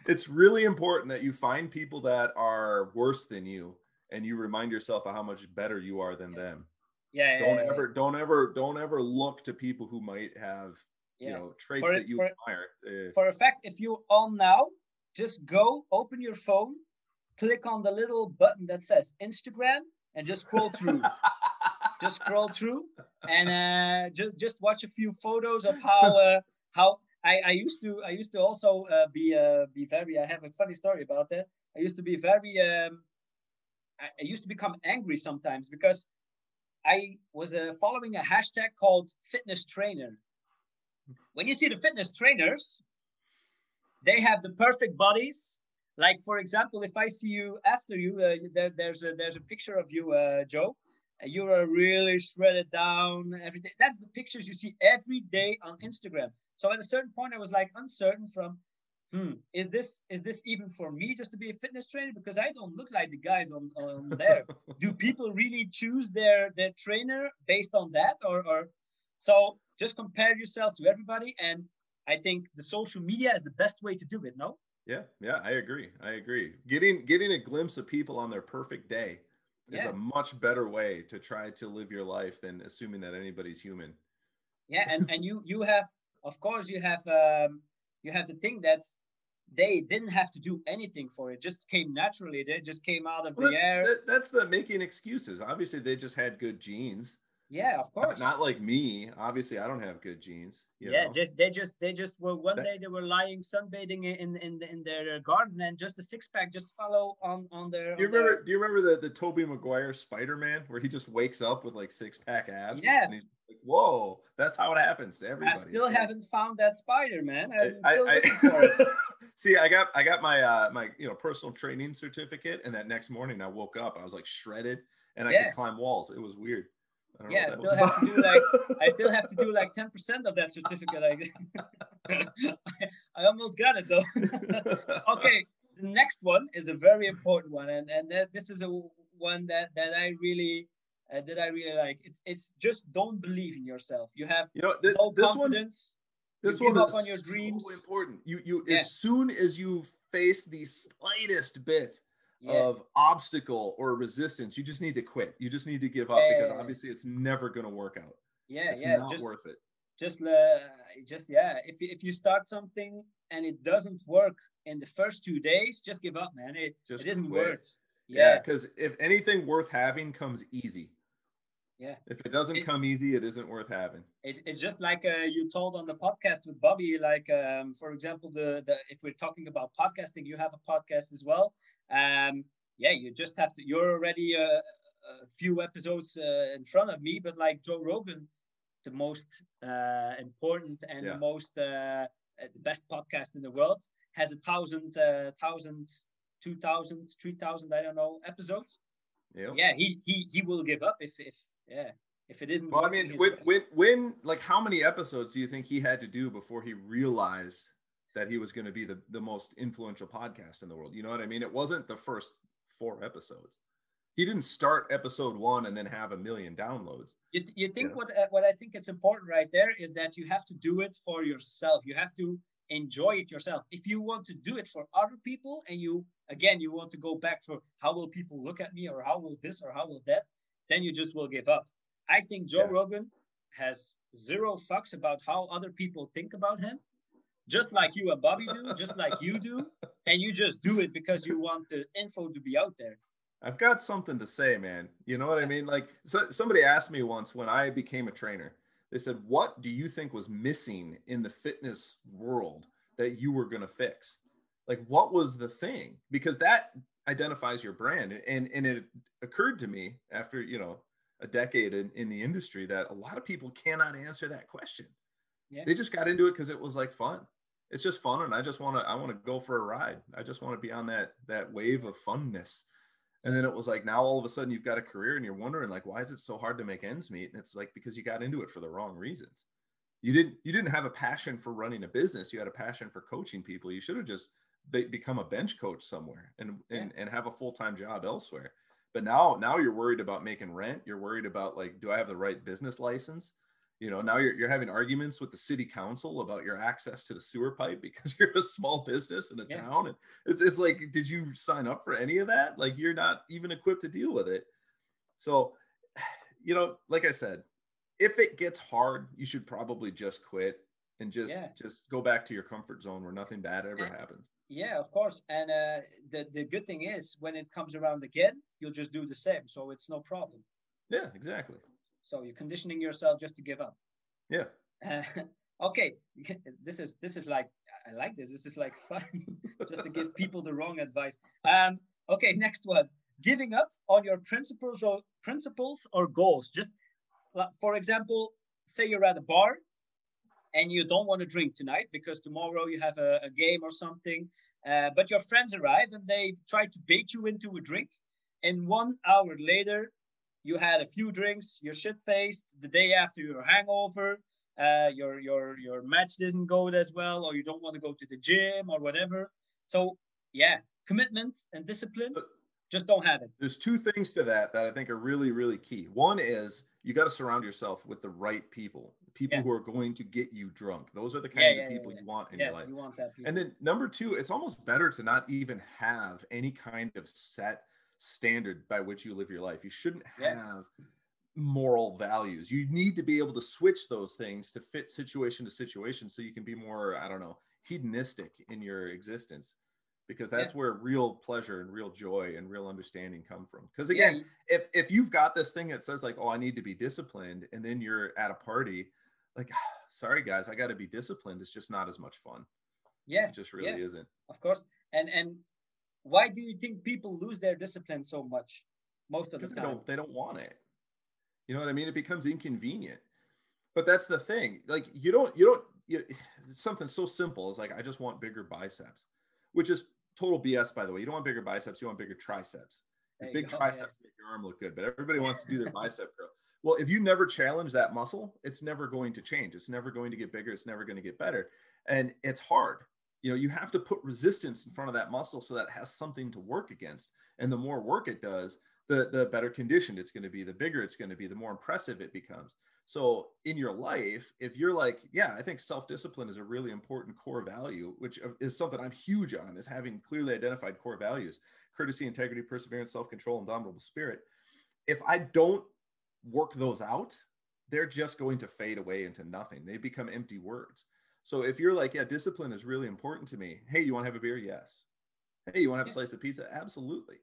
it's really important that you find people that are worse than you and you remind yourself of how much better you are than them. Yeah. Don't yeah, yeah, ever don't ever don't ever look to people who might have yeah. you know traits For- that you for- admire. Uh, for a fact, if you're on now, just go open your phone, click on the little button that says Instagram, and just scroll through. just scroll through, and uh, just just watch a few photos of how uh, how I, I used to I used to also uh, be uh, be very. I have a funny story about that. I used to be very. Um, I, I used to become angry sometimes because I was uh, following a hashtag called fitness trainer. When you see the fitness trainers, they have the perfect bodies. Like for example, if I see you after you, uh, there, there's a there's a picture of you, uh, Joe. Uh, You are really shredded down. Everything. That's the pictures you see every day on Instagram. So at a certain point, I was like uncertain from, hmm, is this is this even for me just to be a fitness trainer? Because I don't look like the guys on, on there. Do people really choose their their trainer based on that, or or so? Just compare yourself to everybody, and I think the social media is the best way to do it. No. Yeah, yeah, I agree. I agree. Getting getting a glimpse of people on their perfect day is a much better way to try to live your life than assuming that anybody's human. yeah and and you you have of course you have um you have to think that they didn't have to do anything for it, it just came naturally they just came out of Well, the air that- that's the making excuses. Obviously, they just had good genes. Yeah of course Not like me. Obviously, I don't have good genes. you yeah know? just they just they just were one That- day they were lying sunbathing in in in their garden and just a six-pack just follow on on their Do you on their- remember? Do you remember the the Tobey Maguire Spider Man where he just wakes up with like six pack abs? He's like, "Whoa, that's how it happens to everybody. I still Yeah. haven't found that spider, man. I, I, it. see. I got I got my uh my you know personal training certificate, and that next morning I woke up, I was like shredded, and I Yeah. could climb walls. It was weird. Yeah, I still have to do like I still have to do like ten percent of that certificate. I, I almost got it though. okay, the next one is a very important one, and and that, this is a one that that I really uh, that I really like. It's it's just don't believe in yourself. You have You know, th- no this one this you one give up is on your so important. You you Yeah. as soon as you face the slightest bit Yeah, of obstacle or resistance, you just need to quit. You just need to give up Yeah, because yeah, yeah. obviously it's never going to work out. yeah, It's yeah. not Just worth it. just uh, just yeah. If you- if you start something and it doesn't work in the first two days, just give up, man. It Just it isn't worth. Yeah, Yeah, because if anything worth having comes easy. Yeah. If it doesn't It- come easy, it isn't worth having. it's, it's just like uh, you told on the podcast with Bobby. Like um, for example, the the if we're talking about podcasting, you have a podcast as well. Um, yeah, you just have to. You're already uh, a few episodes uh, in front of me, but like Joe Rogan, the most uh, important and Yeah. the most uh, uh, the best podcast in the world, has a thousand, uh, thousand, two thousand, three thousand, I don't know, episodes. Yeah. Yeah, he he he will give up if if yeah if it isn't. Well, I mean, when, when, when, like, how many episodes do you think he had to do before he realized that he was going to be the, the most influential podcast in the world? You know what I mean? It wasn't the first four episodes. He didn't start episode one and then have a million downloads. You, th- you think what uh, what I think it's important right there is that you have to do it for yourself. You have to enjoy it yourself. If you want to do it for other people and you again you want to go back for how will people look at me or how will this or how will that, then you just will give up. I think Joe Yeah. Rogan has zero fucks about how other people think about him. Just like you and Bobby do, just like you do, and you just do it because you want the info to be out there. I've got something to say, man. You know what I mean? Like, so, somebody asked me once when I became a trainer, they said, What do you think was missing in the fitness world that you were going to fix? Like, what was the thing? Because that identifies your brand. And, and it occurred to me after, you know, a decade in, in the industry that a lot of people cannot answer that question. Yeah. They just got into it because it was like fun. It's just fun. And I just want to, I want to go for a ride. I just want to be on that, that wave of funness. And then it was like now all of a sudden you've got a career and you're wondering like why is it so hard to make ends meet? And it's like because you got into it for the wrong reasons. You didn't you didn't have a passion for running a business. You had a passion for coaching people. You should have just be, become a bench coach somewhere and and, and have a full-time job elsewhere. But now now you're worried about making rent. You're worried about like do I have the right business license? You know, now you're, you're having arguments with the city council about your access to the sewer pipe because you're a small business in a Yeah. town. And it's, it's like, did you sign up for any of that? Like, you're not even equipped to deal with it. So, you know, like I said, if it gets hard, you should probably just quit and just Yeah. just go back to your comfort zone where nothing bad ever Yeah. happens. Yeah, of course. And uh, the the good thing is when it comes around again, you'll just do the same. So it's no problem. Yeah, exactly. So you're conditioning yourself just to give up. Yeah. Uh, okay, this is this is like I like this. This is like fun, just to give people the wrong advice. Um. Okay, next one. Giving up on your principles or principles or goals. Just for example, say you're at a bar and you don't want to drink tonight because tomorrow you have a, a game or something. Uh, but your friends arrive and they try to bait you into a drink. And one hour later, you had a few drinks, you're shit faced. The day after, you're hangover. Uh, your your your match doesn't go as well, or you don't want to go to the gym or whatever. So yeah, commitment and discipline just don't have it. There's two things to that that I think are really, really key. One is you got to surround yourself with the right people, people Yeah. who are going to get you drunk. Those are the kinds yeah, of yeah, people yeah. you want in your life. you want that. And then number two, it's almost better to not even have any kind of set standard by which you live your life. You shouldn't Yeah. have moral values. You need to be able to switch those things to fit situation to situation so you can be more, I don't know, hedonistic in your existence because that's where real pleasure and real joy and real understanding come from. Because again, if if you've got this thing that says like, "Oh, I need to be disciplined," and then you're at a party, like, "Sorry guys, I got to be disciplined." It's just not as much fun. yeah, It just really Yeah. isn't. of course. And and why do you think people lose their discipline so much most of the because they time? don't they don't want it. You know what i mean? It becomes inconvenient. But that's the thing. Like you don't you don't you, something so simple is like i just want bigger biceps which is total bs by the way. You don't want bigger biceps you want bigger triceps. Big go, yeah. triceps make your arm look good but everybody wants to do their bicep curl. Well if you never challenge that muscle it's never going to change. It's never going to get bigger. It's never going to get better. And it's hard you know you have to put resistance in front of that muscle so that has something to work against. And the more work it does the the better conditioned it's going to be the bigger it's going to be the more impressive it becomes. So in your life if you're like yeah i think self-discipline is a really important core value which uh, is something i'm huge on is having clearly identified core values courtesy integrity perseverance self-control indomitable spirit. If i don't work those out they're just going to fade away into nothing. They become empty words so if you're like yeah discipline is really important to me hey you want to have a beer? Yes. Hey you want to have a slice of pizza? Absolutely.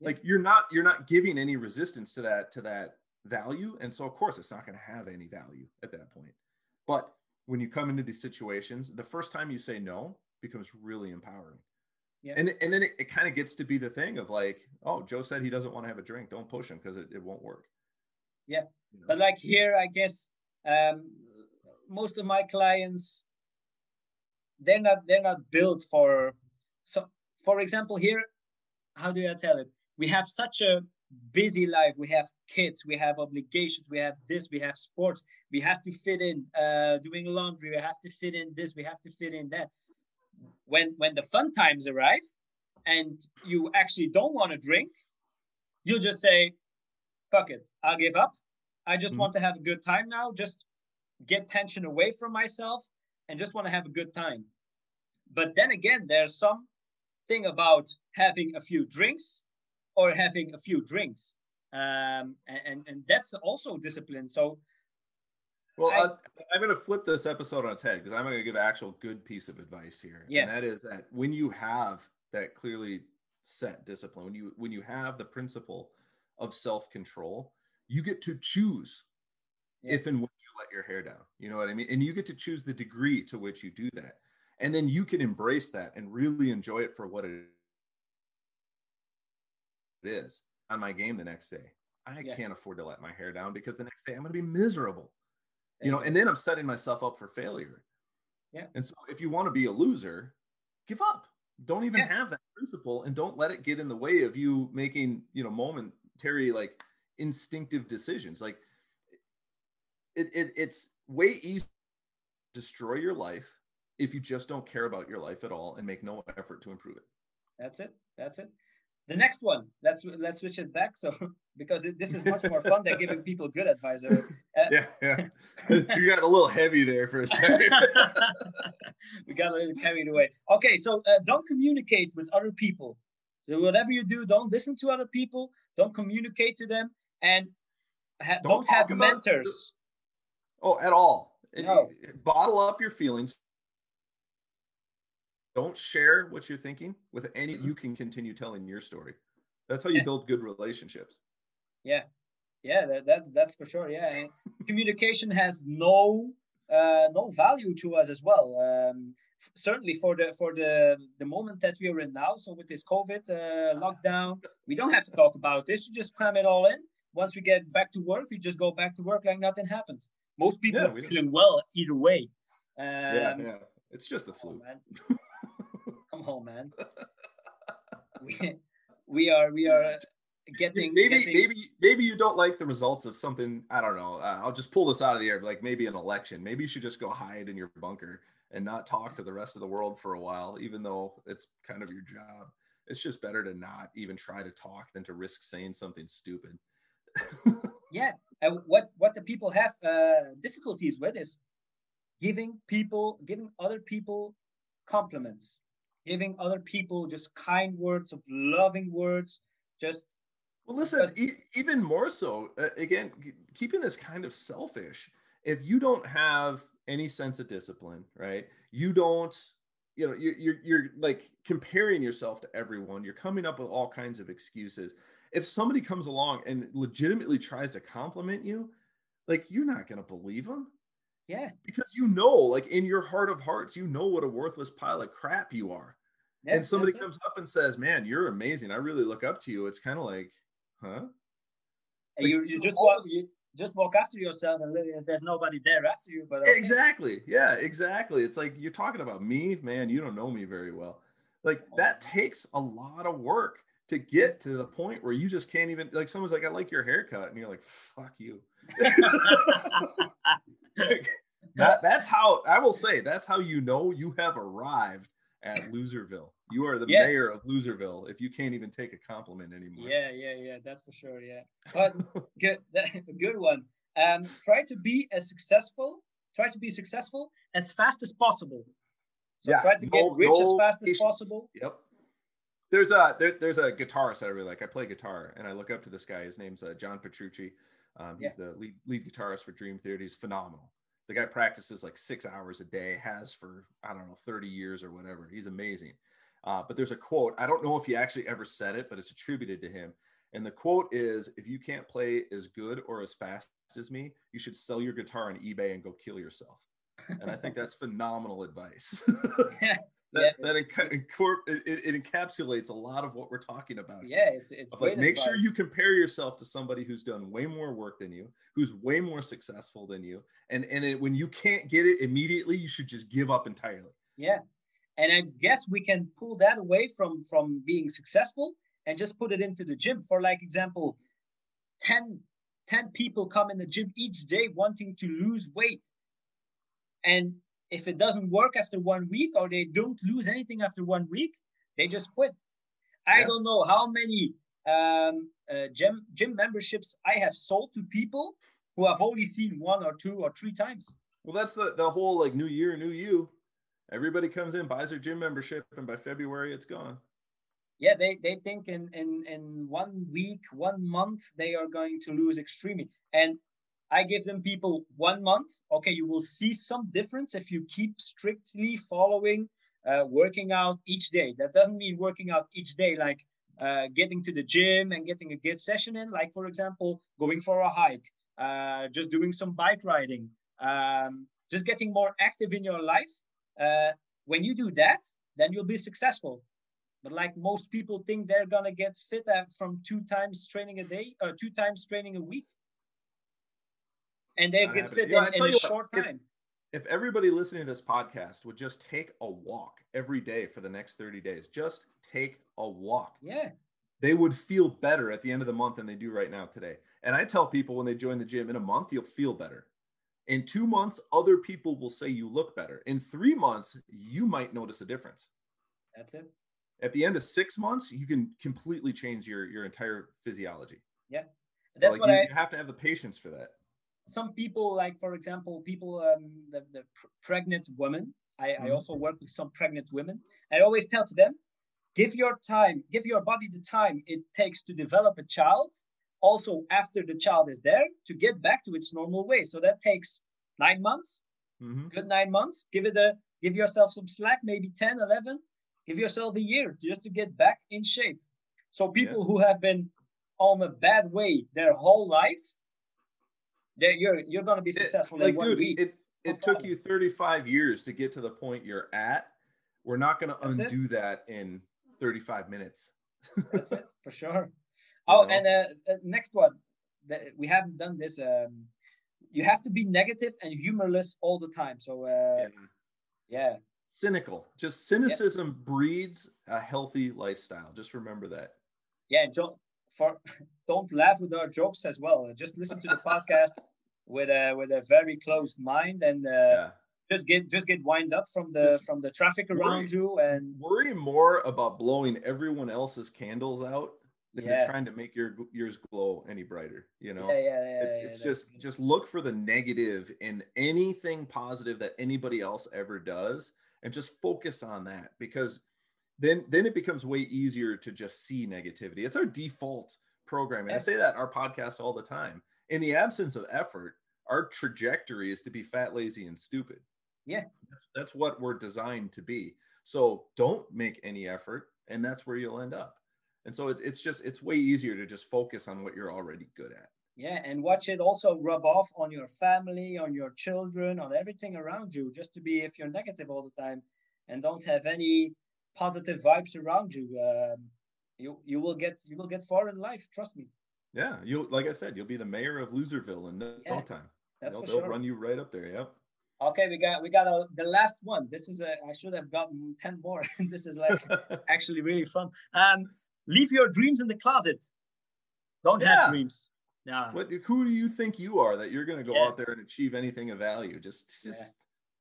Yeah. like you're not you're not giving any resistance to that to that value and so of course it's not going to have any value at that point. But when you come into these situations the first time you say no becomes really empowering. Yeah. and and then it, it kind of gets to be the thing of like oh joe said he doesn't want to have a drink. Don't push him because it, it won't work. Yeah. You know? But like here, I guess um, most of my clients they're not they're not built for. So, for example, here, how do I tell it? We have such a busy life. We have kids. We have obligations. We have this. We have sports. We have to fit in uh, doing laundry. We have to fit in this. We have to fit in that. When when the fun times arrive, and you actually don't want to drink, you just say, fuck it, I'll give up. I just Mhm. want to have a good time now. Just get tension away from myself and just want to have a good time. But then again, there's some thing about having a few drinks or having a few drinks. Um, and, and, and that's also discipline. So Well, I- I, I'm going to flip this episode on its head because I'm going to give an actual good piece of advice here. Yeah. And that is that when you have that clearly set discipline, when you when you have the principle of self-control, you get to choose Yeah. if and when let your hair down. You know what I mean? And you get to choose the degree to which you do that. And then you can embrace that and really enjoy it for what it is on my game the next day. I Yeah. can't afford to let my hair down because the next day I'm going to be miserable you know and then i'm setting myself up for failure Yeah. and so if you want to be a loser give up don't even Yeah. have that principle and don't let it get in the way of you making you know momentary like instinctive decisions like it, it it's way easier to destroy your life if you just don't care about your life at all and make no effort to improve it that's it. That's it. The next one, let's let's switch it back. So because it, this is much more fun than giving people good advice. Uh, yeah yeah you got a little heavy there for a second we got a little carried away. Okay, so uh, don't communicate with other people. So whatever you do, don't listen to other people. Don't communicate to them, and ha- Don't don't, have mentors. Oh, at all. No. bottle up your feelings. Don't share what you're thinking with any. You can continue telling your story. That's how you Yeah. build good relationships. Yeah, yeah, that, that that's for sure. Yeah, communication has no uh, no value to us as well. Um, certainly for the for the the moment that we are in now. So with this COVID uh, lockdown, we don't have to talk about this. You just cram it all in. Once we get back to work, we just go back to work like nothing happened. Most people Yeah, are don't- feeling well either way. Um, yeah, yeah. It's just the flu. Come on, man. we, we are we are getting maybe getting- maybe maybe you don't like the results of something. I don't know. Uh, I'll just pull this out of the air. Like maybe an election. Maybe you should just go hide in your bunker and not talk to the rest of the world for a while, even though it's kind of your job. It's just better to not even try to talk than to risk saying something stupid. yeah. And what what the people have uh, difficulties with is giving people giving other people compliments giving other people just kind words of loving words just well listen e- even more so uh, again keeping this kind of selfish if you don't have any sense of discipline right? You don't you know you're, you're you're like comparing yourself to everyone. You're coming up with all kinds of excuses if somebody comes along and legitimately tries to compliment you like you're not going to believe them yeah because you know like in your heart of hearts you know what a worthless pile of crap you are yeah, and somebody comes it. up and says man you're amazing i really look up to you it's kind of like huh like, you, you just walk you, just walk after yourself and there's nobody there after you. But okay. exactly, yeah, exactly. It's like you're talking about me, man. You don't know me very well. Like that takes a lot of work to get to the point where you just can't even like someone's like, I like your haircut, and you're like, fuck you. that, that's how I will say that's how you know you have arrived at Loserville. You are the yeah. mayor of Loserville if you can't even take a compliment anymore. Yeah, yeah, yeah. That's for sure. Yeah, but good, good one. Um, try to be as successful. Try to be successful as fast as possible. So yeah, try to get rich no as fast patience. as possible. Yep. There's a there, there's a guitarist I really like. I play guitar and I look up to this guy. His name's uh, John Petrucci. Um, he's yeah. the lead lead guitarist for Dream Theater. He's phenomenal. The guy practices like six hours a day, has for I don't know 30 years or whatever. He's amazing. Uh, but there's a quote. I don't know if he actually ever said it, but it's attributed to him. And the quote is If you can't play as good or as fast as me, you should sell your guitar on eBay and go kill yourself. And I think that's phenomenal advice. that, yeah, that it, it, encapsulates a lot of what we're talking about. Yeah, it's, it's like make advice. sure you compare yourself to somebody who's done way more work than you, who's way more successful than you, and and it, when you can't get it immediately, you should just give up entirely. Yeah, and i guess we can pull that away from from being successful and just put it into the gym for like example 10 10 people come in the gym each day wanting to lose weight and if it doesn't work after one week or they don't lose anything after one week they just quit i don't know how many um, uh, gym gym memberships i have sold to people who have only seen one or two or three times well that's the the whole like new year new you Everybody comes in, buys their gym membership, and by February it's gone. Yeah, they, they think in, in, in one week, one month, they are going to lose extremely. And I give them people one month. Okay, you will see some difference if you keep strictly following uh, working out each day. That doesn't mean working out each day like uh, getting to the gym and getting a good session in. Like, for example, going for a hike, uh, just doing some bike riding, um, just getting more active in your life uh, when you do that, then you'll be successful. But like most people think they're gonna get fit from two times training a day or two times training a week, and they get fit in, in a short time. If, if everybody listening to this podcast would just take a walk every day for the next 30 days, just take a walk. Yeah. They would feel better at the end of the month than they do right now today. And I tell people when they join the gym in a month, you'll feel better. In two months, other people will say you look better. In three months, you might notice a difference. That's it. At the end of six months, you can completely change your your entire physiology. Yeah, that's like what you, I you have to have the patience for that. Some people, like for example, people, um, the, the pr- pregnant women. I, mm-hmm. I also work with some pregnant women. I always tell to them, give your time, give your body the time it takes to develop a child also after the child is there to get back to its normal way. So that takes nine months, mm-hmm. good nine months. Give it a give yourself some slack, maybe 10, 11. Give yourself a year just to get back in shape. So people yeah. who have been on a bad way their whole life, you're you're gonna be successful it, like, in one dude, week. It it took you 35 years to get to the point you're at. We're not gonna That's undo it. that in 35 minutes. That's it for sure. Oh, know? and uh, uh, next one, that we haven't done this. Um, you have to be negative and humorless all the time. So, uh, yeah. yeah. Cynical. Just cynicism yeah. breeds a healthy lifestyle. Just remember that. Yeah, don't for don't laugh with our jokes as well. Just listen to the podcast with a with a very closed mind and uh, yeah. just get just get wind up from the just from the traffic around worry, you and worry more about blowing everyone else's candles out than yeah. trying to make your yours glow any brighter. You know, yeah, yeah, yeah. It's, yeah, it's just just look for the negative in anything positive that anybody else ever does, and just focus on that because then then it becomes way easier to just see negativity. It's our default programming. I say that our podcast all the time. In the absence of effort, our trajectory is to be fat, lazy, and stupid. Yeah. That's what we're designed to be. So don't make any effort, and that's where you'll end up. And so it, it's just it's way easier to just focus on what you're already good at. Yeah, and watch it also rub off on your family, on your children, on everything around you. Just to be if you're negative all the time and don't have any positive vibes around you, um, you you will get you will get far in life. Trust me. Yeah, you like I said, you'll be the mayor of Loserville in no yeah, time. That's they'll, for they'll sure. run you right up there. Yep. Okay, we got we got a, the last one. This is a I should have gotten ten more. this is like actually really fun. Um, leave your dreams in the closet. Don't yeah. have dreams. Yeah. What? Who do you think you are that you're going to go yeah. out there and achieve anything of value? Just just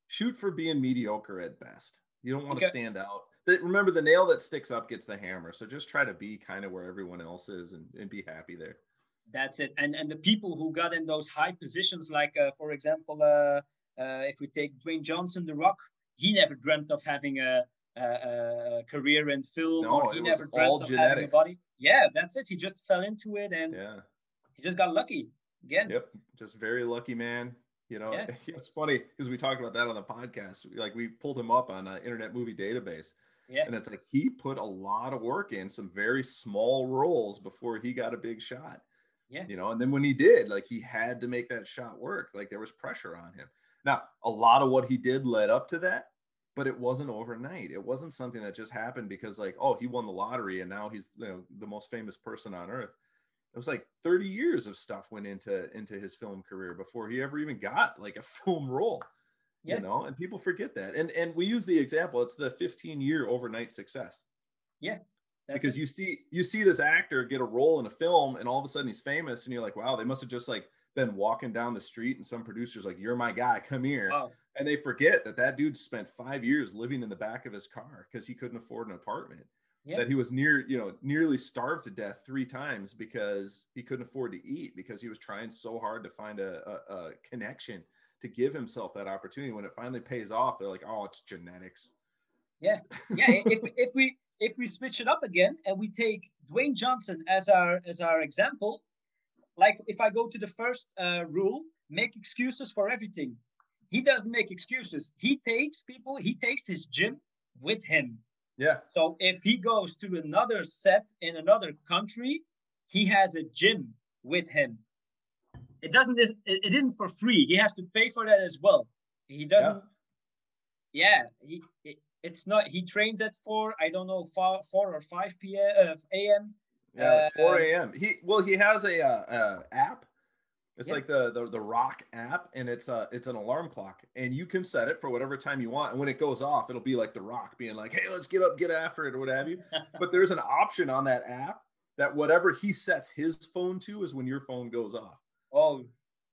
shoot for being mediocre at best. You don't want to stand out. Remember, the nail that sticks up gets the hammer. So just try to be kind of where everyone else is and, and be happy there. That's it. And and the people who got in those high positions, like uh, for example, uh, uh, if we take Dwayne Johnson, The Rock, he never dreamt of having a, a, a career in film. No, or he never dreamt of genetics. having a body. Yeah, that's it. He just fell into it and yeah he just got lucky again. Yep, just very lucky man. You know, yeah. it's funny because we talked about that on the podcast. Like we pulled him up on an Internet Movie Database. Yeah. And it's like he put a lot of work in some very small roles before he got a big shot. Yeah. You know, and then when he did, like he had to make that shot work. Like there was pressure on him. Now, a lot of what he did led up to that, but it wasn't overnight. It wasn't something that just happened because, like, oh, he won the lottery and now he's you know the most famous person on earth it was like 30 years of stuff went into into his film career before he ever even got like a film role yeah. you know and people forget that and and we use the example it's the 15 year overnight success yeah because it. you see you see this actor get a role in a film and all of a sudden he's famous and you're like wow they must have just like been walking down the street and some producers like you're my guy come here wow. and they forget that that dude spent five years living in the back of his car because he couldn't afford an apartment yeah. that he was near, you know, nearly starved to death three times because he couldn't afford to eat because he was trying so hard to find a, a, a connection to give himself that opportunity. When it finally pays off, they're like, "Oh, it's genetics." Yeah, yeah. if if we if we switch it up again and we take Dwayne Johnson as our as our example, like if I go to the first uh, rule, make excuses for everything. He doesn't make excuses. He takes people. He takes his gym with him. Yeah. So if he goes to another set in another country, he has a gym with him. It doesn't it isn't for free. He has to pay for that as well. He doesn't Yeah, yeah he it's not he trains at 4 I don't know 4, 4 or 5 p.m. Uh, a.m. Yeah, uh, 4 a.m. He well he has a uh, uh app it's like the, the the Rock app, and it's a it's an alarm clock, and you can set it for whatever time you want. And when it goes off, it'll be like the Rock being like, "Hey, let's get up, get after it," or what have you. but there's an option on that app that whatever he sets his phone to is when your phone goes off. Oh,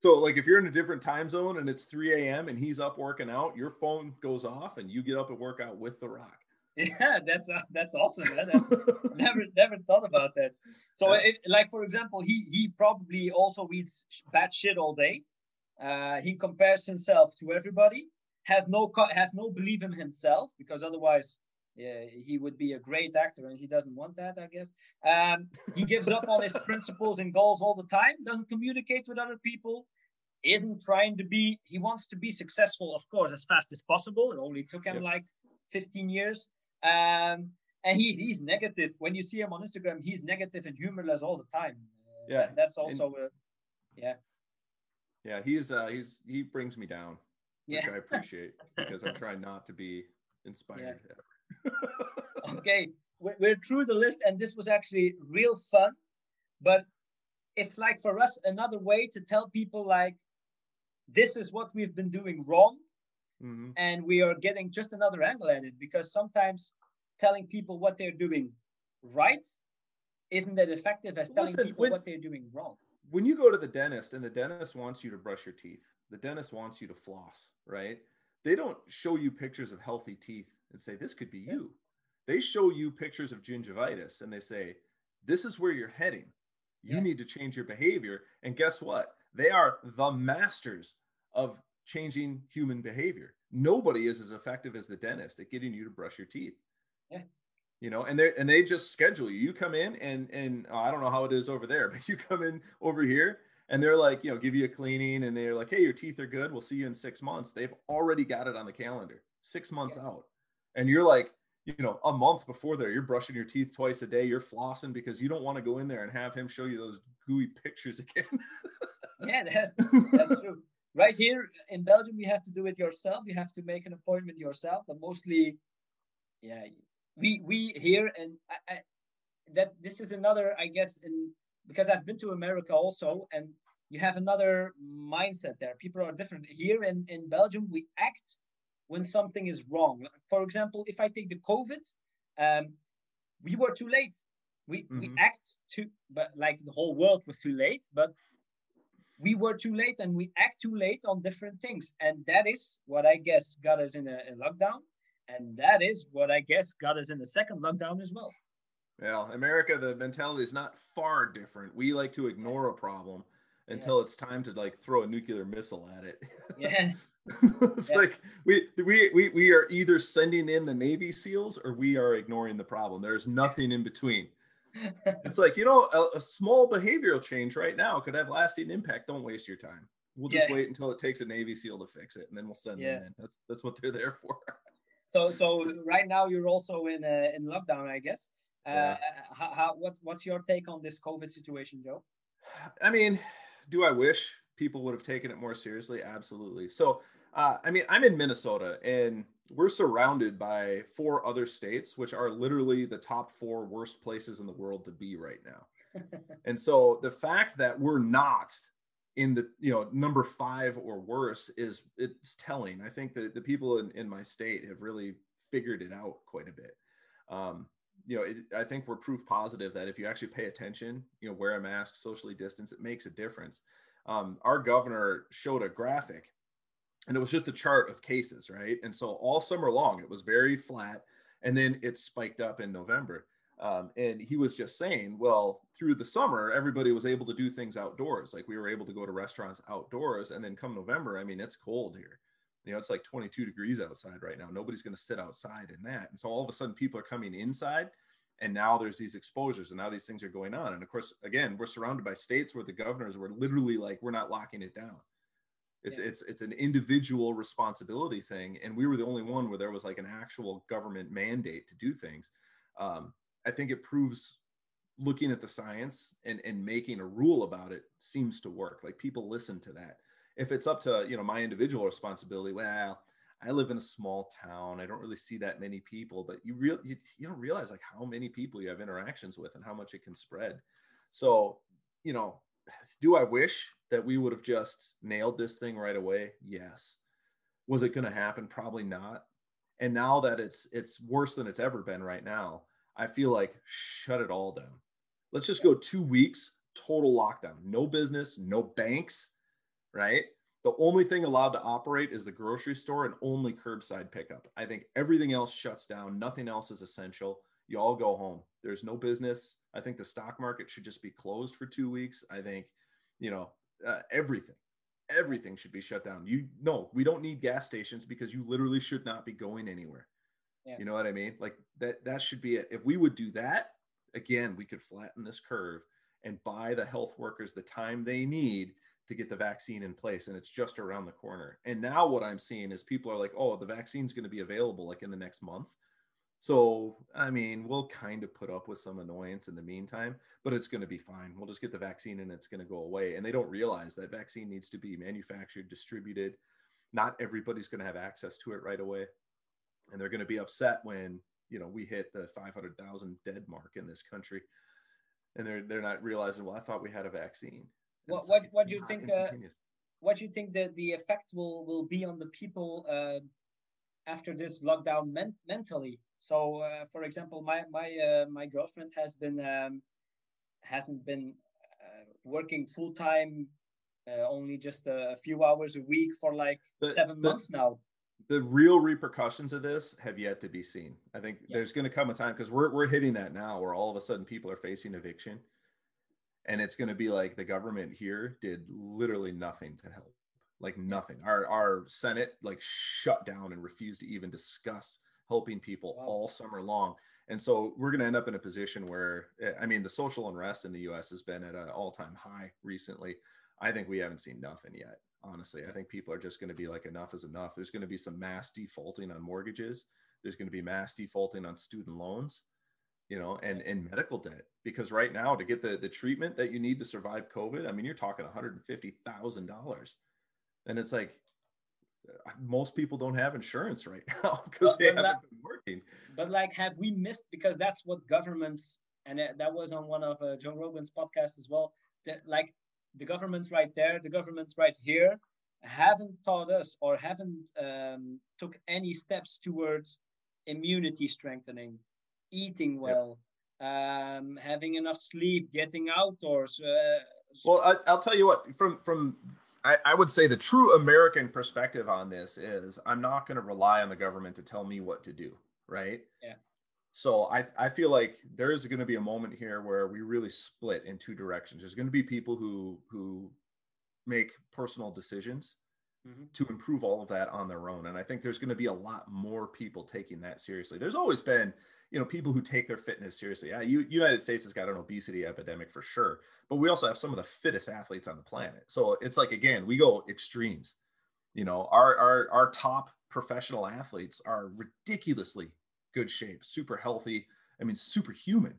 so like if you're in a different time zone and it's 3 a.m. and he's up working out, your phone goes off and you get up and work out with the Rock. Yeah, that's uh, that's awesome, man. That's never never thought about that. So, yeah. it, like for example, he he probably also reads bad shit all day. Uh, he compares himself to everybody. Has no has no belief in himself because otherwise, yeah, he would be a great actor, and he doesn't want that, I guess. Um, he gives up on his principles and goals all the time. Doesn't communicate with other people. Isn't trying to be. He wants to be successful, of course, as fast as possible. It only took him yep. like 15 years um, and he, he's negative. When you see him on Instagram, he's negative and humorless all the time. Uh, yeah, that, that's also and, a, yeah. Yeah, he's uh he's he brings me down, which yeah. I appreciate because I'm trying not to be inspired. Yeah. okay, we're, we're through the list, and this was actually real fun, but it's like for us another way to tell people like this is what we've been doing wrong mm-hmm. and we are getting just another angle at it because sometimes telling people what they're doing right isn't that effective as telling Listen, people when, what they're doing wrong. When you go to the dentist and the dentist wants you to brush your teeth, the dentist wants you to floss, right? They don't show you pictures of healthy teeth and say, this could be you. They show you pictures of gingivitis and they say, this is where you're heading. You yeah. need to change your behavior. And guess what? They are the masters of changing human behavior. Nobody is as effective as the dentist at getting you to brush your teeth. Yeah. you know and they and they just schedule you you come in and and uh, i don't know how it is over there but you come in over here and they're like you know give you a cleaning and they're like hey your teeth are good we'll see you in six months they've already got it on the calendar six months yeah. out and you're like you know a month before there you're brushing your teeth twice a day you're flossing because you don't want to go in there and have him show you those gooey pictures again. Yeah that, that's true. Right here in belgium you have to do it yourself. You have to make an appointment yourself but mostly yeah we we here and I, I, that this is another i guess in because i've been to america also and you have another mindset there. People are different. Here in in belgium we act when something is wrong for example if i take the covid um, we were too late we mm-hmm. we act too but like the whole world was too late but we were too late and we act too late on different things and that is what i guess got us in a, a lockdown and that is what I guess got us in the second lockdown as well. Well, America, the mentality is not far different. We like to ignore a problem until yeah. it's time to like throw a nuclear missile at it. Yeah. it's yeah. like we, we we we are either sending in the Navy SEALs or we are ignoring the problem. There's nothing in between. it's like you know a, a, small behavioral change right now could have lasting impact. Don't waste your time. We'll just yeah. wait until it takes a Navy SEAL to fix it, and then we'll send them in. That's that's what they're there for. So so right now you're also in uh, in lockdown, I guess. Uh, yeah. how, how what what's your take on this COVID situation, Joe? I mean, do I wish people would have taken it more seriously? Absolutely. So uh, I mean, I'm in Minnesota and we're surrounded by four other states, which are literally the top four worst places in the world to be right now. and so the fact that we're not in the you know number five or worse is it's telling i think that the people in, in my state have really figured it out quite a bit um, you know it, i think we're proof positive that if you actually pay attention you know wear a mask socially distance it makes a difference um, our governor showed a graphic and it was just a chart of cases right and so all summer long it was very flat and then it spiked up in november um, and he was just saying, well, through the summer, everybody was able to do things outdoors. Like we were able to go to restaurants outdoors. And then come November, I mean, it's cold here. You know, it's like 22 degrees outside right now. Nobody's going to sit outside in that. And so all of a sudden, people are coming inside. And now there's these exposures, and now these things are going on. And of course, again, we're surrounded by states where the governors were literally like, we're not locking it down. It's yeah. it's it's an individual responsibility thing, and we were the only one where there was like an actual government mandate to do things. Um, I think it proves looking at the science and, and making a rule about it seems to work. Like people listen to that. If it's up to, you know, my individual responsibility, well, I live in a small town. I don't really see that many people, but you real you, you don't realize like how many people you have interactions with and how much it can spread. So, you know, do I wish that we would have just nailed this thing right away? Yes. Was it going to happen? Probably not. And now that it's it's worse than it's ever been right now, I feel like shut it all down. Let's just go two weeks, total lockdown, no business, no banks, right? The only thing allowed to operate is the grocery store and only curbside pickup. I think everything else shuts down. Nothing else is essential. You all go home. There's no business. I think the stock market should just be closed for two weeks. I think, you know, uh, everything, everything should be shut down. You know, we don't need gas stations because you literally should not be going anywhere. Yeah. You know what I mean? Like that that should be it. If we would do that, again, we could flatten this curve and buy the health workers the time they need to get the vaccine in place and it's just around the corner. And now what I'm seeing is people are like, "Oh, the vaccine's going to be available like in the next month." So, I mean, we'll kind of put up with some annoyance in the meantime, but it's going to be fine. We'll just get the vaccine and it's going to go away. And they don't realize that vaccine needs to be manufactured, distributed. Not everybody's going to have access to it right away and they're going to be upset when you know we hit the 500,000 dead mark in this country, and they're they're not realizing. Well, I thought we had a vaccine. What what, what do you think? Uh, what do you think that the effect will will be on the people uh, after this lockdown men- mentally? So, uh, for example, my my uh, my girlfriend has been um, hasn't been uh, working full time, uh, only just a few hours a week for like the, seven the, months now the real repercussions of this have yet to be seen. I think yeah. there's going to come a time because we're we're hitting that now, where all of a sudden people are facing eviction, and it's going to be like the government here did literally nothing to help, like nothing. Our our Senate like shut down and refused to even discuss helping people Wow. all summer long. And so we're going to end up in a position where, eh, I mean, the social unrest in the US has been at an all time high recently. I think we haven't seen nothing yet. Honestly, I think people are just going to be like, enough is enough. There's going to be some mass defaulting on mortgages. There's going to be mass defaulting on student loans, you know, and, and medical debt. Because right now, to get the, the treatment that you need to survive COVID, I mean, you're talking $150,000. And it's like, uh, most people don't have insurance right now because they haven't been working. but like have we missed because that's what governments and that was on one of uh, joe rogan's podcasts as well that like the government right there the government right here haven't taught us or haven't um, took any steps towards immunity strengthening eating well um, having enough sleep getting outdoors uh, Well, I, I'll tell you what. From from, I, I would say the true American perspective on this is I'm not going to rely on the government to tell me what to do, right? Yeah. So I I feel like there is going to be a moment here where we really split in two directions. There's going to be people who who make personal decisions Mhm. to improve all of that on their own, and I think there's going to be a lot more people taking that seriously. There's always been you know people who take their fitness seriously. Yeah, you, United States has got an obesity epidemic for sure, but we also have some of the fittest athletes on the planet. So it's like again, we go extremes. You know, our our our top professional athletes are ridiculously good shape, super healthy. I mean, superhuman.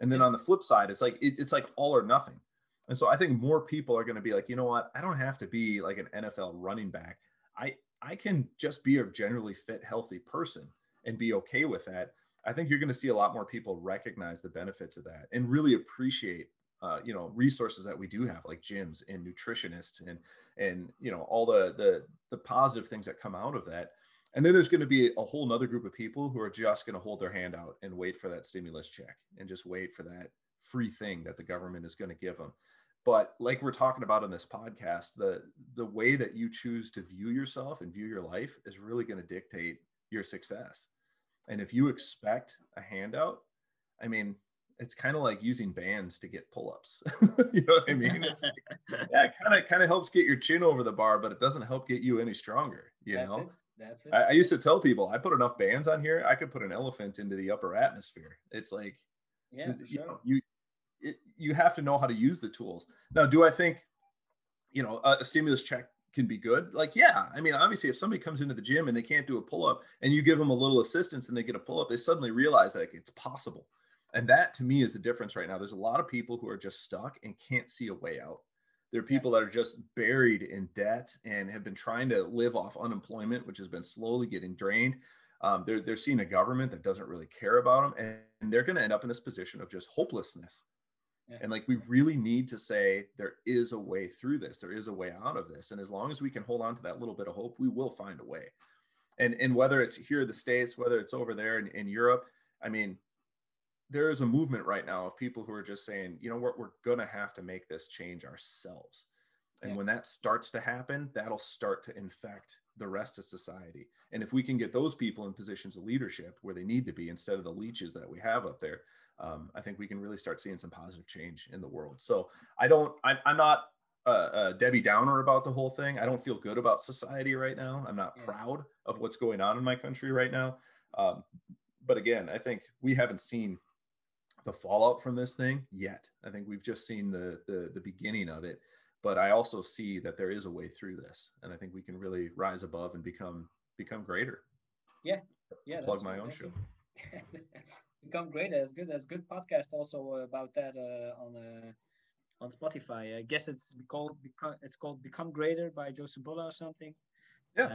And then on the flip side, it's like it, it's like all or nothing. And so I think more people are going to be like, you know what? I don't have to be like an NFL running back. I I can just be a generally fit, healthy person and be okay with that. I think you're going to see a lot more people recognize the benefits of that and really appreciate, uh, you know, resources that we do have, like gyms and nutritionists and and you know all the the the positive things that come out of that. And then there's going to be a whole nother group of people who are just going to hold their hand out and wait for that stimulus check and just wait for that free thing that the government is going to give them. But like we're talking about in this podcast, the the way that you choose to view yourself and view your life is really going to dictate your success. And if you expect a handout, I mean, it's kind of like using bands to get pull-ups. you know what I mean? It's yeah, it kind of kind of helps get your chin over the bar, but it doesn't help get you any stronger. You that's know, it that's it I, I used to tell people I put enough bands on here, I could put an elephant into the upper atmosphere. It's like yeah you sure know, you it, you have to know how to use the tools. Now, do I think you know a, a stimulus check can be good? Like, yeah. I mean, obviously, if somebody comes into the gym and they can't do a pull up, and you give them a little assistance and they get a pull up, they suddenly realize that it's possible. And that to me is the difference right now. There's a lot of people who are just stuck and can't see a way out. There are people that are just buried in debt and have been trying to live off unemployment, which has been slowly getting drained. Um, they're, they're seeing a government that doesn't really care about them, and, and they're going to end up in this position of just hopelessness. Yeah. And like, we really need to say there is a way through this. There is a way out of this. And as long as we can hold on to that little bit of hope, we will find a way. And, and whether it's here in the States, whether it's over there in, in Europe, I mean, there is a movement right now of people who are just saying, you know what, we're going to have to make this change ourselves. And Yeah. when that starts to happen, that'll start to infect the rest of society. And if we can get those people in positions of leadership where they need to be instead of the leeches that we have up there, um, I think we can really start seeing some positive change in the world. So I don't, I, I'm not uh, uh, Debbie Downer about the whole thing. I don't feel good about society right now. I'm not Yeah. proud of what's going on in my country right now. Um, but again, I think we haven't seen the fallout from this thing yet. I think we've just seen the, the the beginning of it. But I also see that there is a way through this, and I think we can really rise above and become become greater. yeah yeah. plug my own show. good. become great that's good that's good podcast also about that uh, on uh, on spotify i guess it's called become it's called become greater by joe Cebula or something Yeah.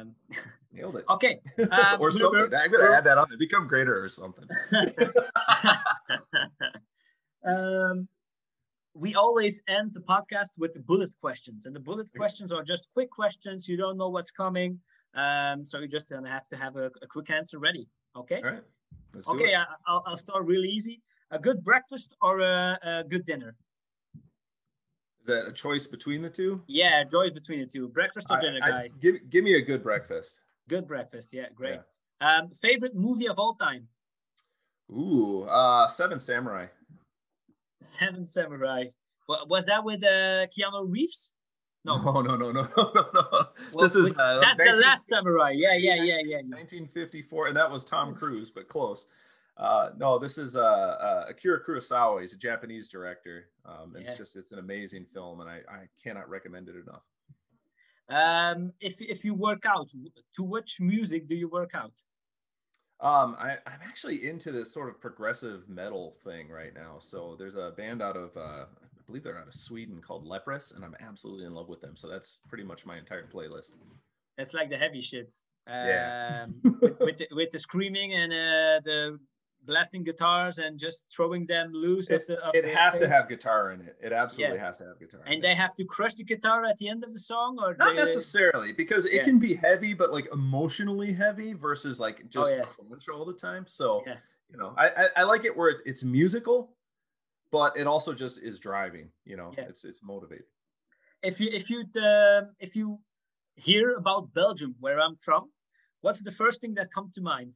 um Nailed it. okay um, or we're- something. we're- I'm gonna add that on. Become greater or something. um, we always end the podcast with the bullet questions, and the bullet questions are just quick questions. You don't know what's coming, um, so you just gonna have to have a, a quick answer ready. Okay. All right. Let's Okay. I, I'll, I'll start really easy. A good breakfast or a, a good dinner? Is that a choice between the two? Yeah, choice between the two. Breakfast or I- dinner, I- guy? give give me a good breakfast. Good breakfast. Yeah, great. Um, favorite movie of all time? Ooh, uh, Seven Samurai. Seven Samurai. Was that with uh, Keanu Reeves? No, no, no, no, no, no, no. Well, this is uh, that's the last samurai. Yeah, yeah, yeah, yeah. yeah. 1954, and that was Tom Cruise, but close. Uh, no, this is uh, uh, Akira Kurosawa. He's a Japanese director. Um, Yeah. It's just it's an amazing film, and I, I cannot recommend it enough. Um, if if you work out, to which music do you work out? Um, I, I'm actually into this sort of progressive metal thing right now. So there's a band out of uh, believe they're out of Sweden called Leprous, and I'm absolutely in love with them. So that's pretty much my entire playlist. It's like the heavy shit. Yeah. Um, with, with, the, with the screaming and uh, the blasting guitars and just throwing them loose. of the, It has to have guitar in it. It absolutely Yeah. has to have guitar. And it. they have to crush the guitar at the end of the song, or not they- necessarily because it Yeah. can be heavy but like emotionally heavy versus like just Oh, yeah. crunch all the time so Yeah. you know I, I i like it where it's, it's musical but it also just is driving you know Yeah. it's it's motivating If you if you um if you hear about Belgium, where I'm from, what's the first thing that comes to mind?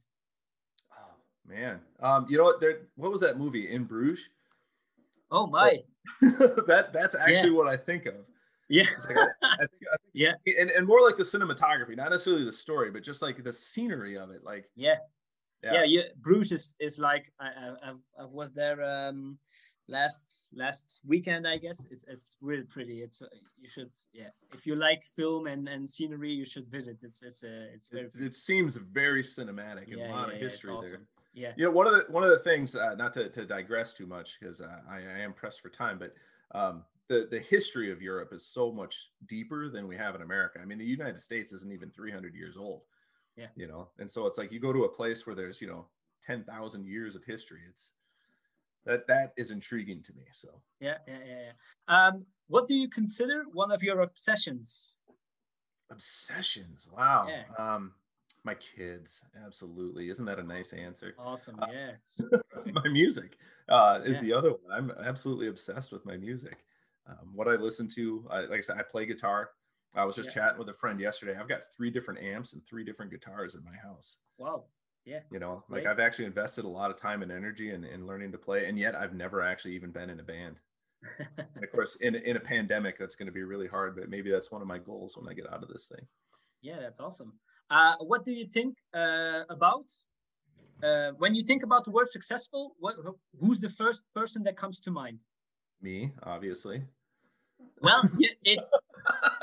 oh man um you know what there what was that movie in bruges Oh my, that that's actually what i think of yeah, like, I, I think, I think, Yeah. and, and more like the cinematography not necessarily the story but just like the scenery of it like yeah. yeah, yeah, yeah. Bruges is, is like I, I I was there um last last weekend I guess. It's it's really pretty. It's uh, you should yeah. If you like film and, and scenery, you should visit. It's it's uh, it's very it, it seems very cinematic and yeah, a lot yeah, of yeah, it's history there. Yeah, You know, one of the one of the things, uh, not to, to digress too much, because uh, I, I am pressed for time, but um, the the history of Europe is so much deeper than we have in America. I mean, the United States isn't even 300 years old. Yeah. You know, and so it's like you go to a place where there's you know 10,000 years of history. It's that that is intriguing to me. So yeah, yeah, yeah. yeah. Um, what do you consider one of your obsessions? obsessions, wow. Yeah. Um, my kids, absolutely. Isn't that a nice answer? Awesome. Uh, Yeah. my music uh, is Yeah. the other one. I'm absolutely obsessed with my music. Um, what I listen to, I, like I said, I play guitar. I was just Yeah. chatting with a friend yesterday. I've got three different amps and three different guitars in my house. Wow. Yeah. You know, like Great. I've actually invested a lot of time and energy in, in learning to play, and yet I've never actually even been in a band. And of course, in in a pandemic, that's going to be really hard. But maybe that's one of my goals when I get out of this thing. Yeah, that's awesome. Uh, what do you think uh, about uh, when you think about the word successful? What, who's the first person that comes to mind? Me, obviously. Well, yeah, it's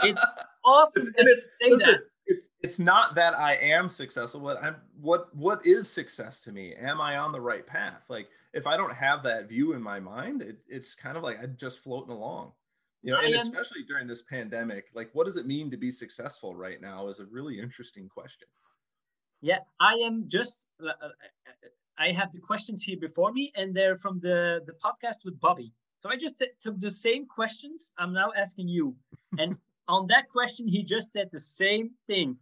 it's awesome It's- that and you say listen, that. It's it's not that I am successful, but I'm what what is success to me? Am I on the right path? Like if I don't have that view in my mind, it, it's kind of like I'm just floating along. You know, I and am- especially during this pandemic, like what does it mean to be successful right now is a really interesting question. Yeah, I am just. uh, uh, I have the questions here before me, and they're from the the podcast with Bobby. So I just took the same questions. I'm now asking you, and on that question, he just said the same thing.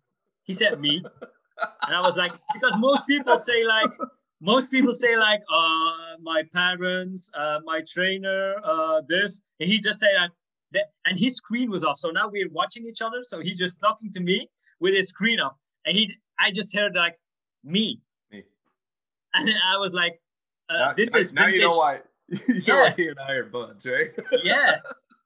He said me, and I was like, because most people say like, most people say like, uh, my parents, uh, my trainer, uh, this, and he just said like, that, and his screen was off. So now we're watching each other. So he's just talking to me with his screen off, and he, I just heard like, me, Me. and I was like, uh, now, this is now you know why you know why he and I are buds, right? yeah,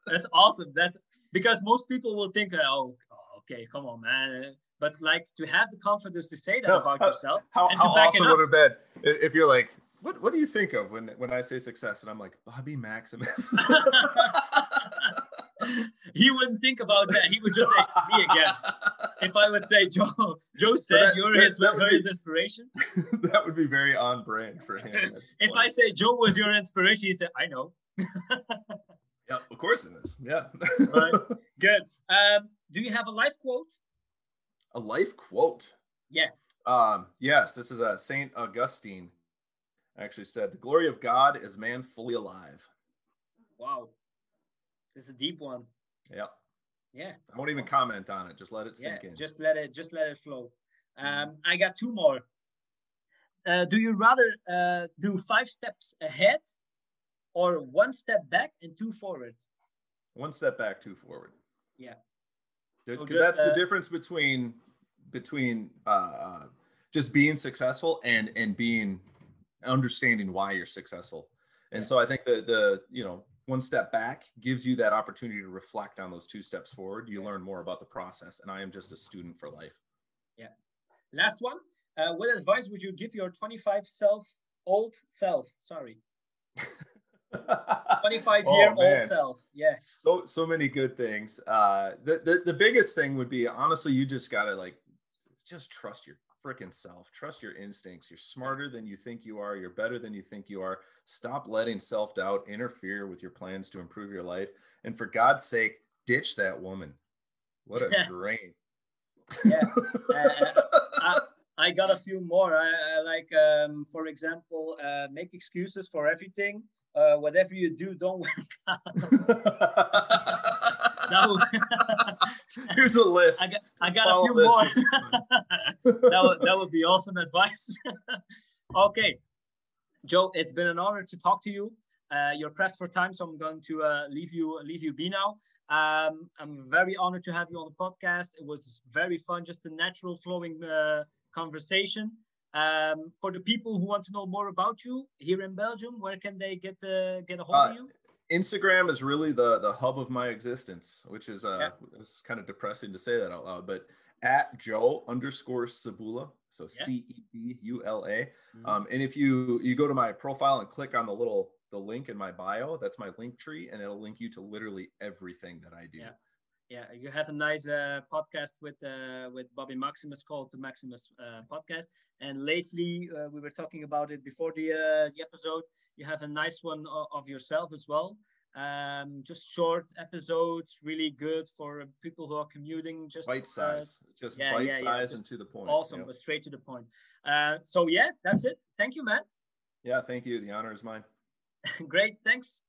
that's awesome. That's because most people will think, oh, okay, come on, man. But like to have the confidence to say that No, about how- yourself. How, and to how awesome would it have been if you're like, what what do you think of when when I say success? And I'm like, Bobby Maximus. he wouldn't think about that. He would just say me again. If I would say Joe, Joe said that- you're his, that be- his inspiration. that would be very on brand for him. If. I say Joe was your inspiration, he said, I know. Yeah, of course it is. Yeah. Right. Good. Um, do you have a life quote? a life quote. Yeah. Um, yes, this is uh, Saint Augustine. Actually said, "The glory of God is man fully alive." Wow. This is a deep one. Yeah. Yeah. I won't even comment on it. Just let it yeah sink in. just let it just let it flow um i got two more uh, do you rather uh, do five steps ahead or one step back and two forward One step back, two forward. Yeah. There- So 'cause just, that's uh, the difference between between uh, uh, just being successful and and being understanding why you're successful. And Yeah. so I think the the you know one step back gives you that opportunity to reflect on those two steps forward. You learn more about the process, and I am just a student for life. Yeah. Last one. Uh, what advice would you give your 25 self, old self? Sorry. 25 year oh, old self. Yeah. So so many good things. Uh, the, the the biggest thing would be honestly, you just gotta like just trust your freaking self. Trust your instincts. You're smarter than you think you are. You're better than you think you are. Stop letting self doubt interfere with your plans to improve your life. And for God's sake, ditch that woman. What a drain. yeah. Uh, I, I, got a few more. I, I like, um, for example, uh, make excuses for everything. Uh, whatever you do, don't work out. Here's a list. I got, I got a few more. that, would, that would be awesome advice. okay, Joe, it's been an honor to talk to you. Uh, you're pressed for time, so I'm going to uh, leave you leave you be now. Um, I'm very honored to have you on the podcast. It was very fun, just a natural flowing uh, conversation. Um, for the people who want to know more about you here in Belgium, where can they get uh, get a hold of uh, you? Instagram is really the the hub of my existence, which is uh yeah. it's kind of depressing to say that out loud, but at Joe underscore Cebula, so yeah. C E B U L A. Mm-hmm. Um, and if you you go to my profile and click on the little the link in my bio, that's my link tree, and it'll link you to literally everything that I do. Yeah, yeah. You have a nice uh, podcast with uh, with Bobby Maximus called the Maximus uh, Podcast, and lately uh, we were talking about it before the uh, the episode you have a nice one of yourself as well. Um, just short episodes, really good for people who are commuting. Just bite uh, size, uh, just yeah, bite yeah, size yeah, and to the point. Awesome, yep. straight to the point. Uh, so yeah, that's it. Thank you, man. Yeah, thank you. The honor is mine. Great, thanks.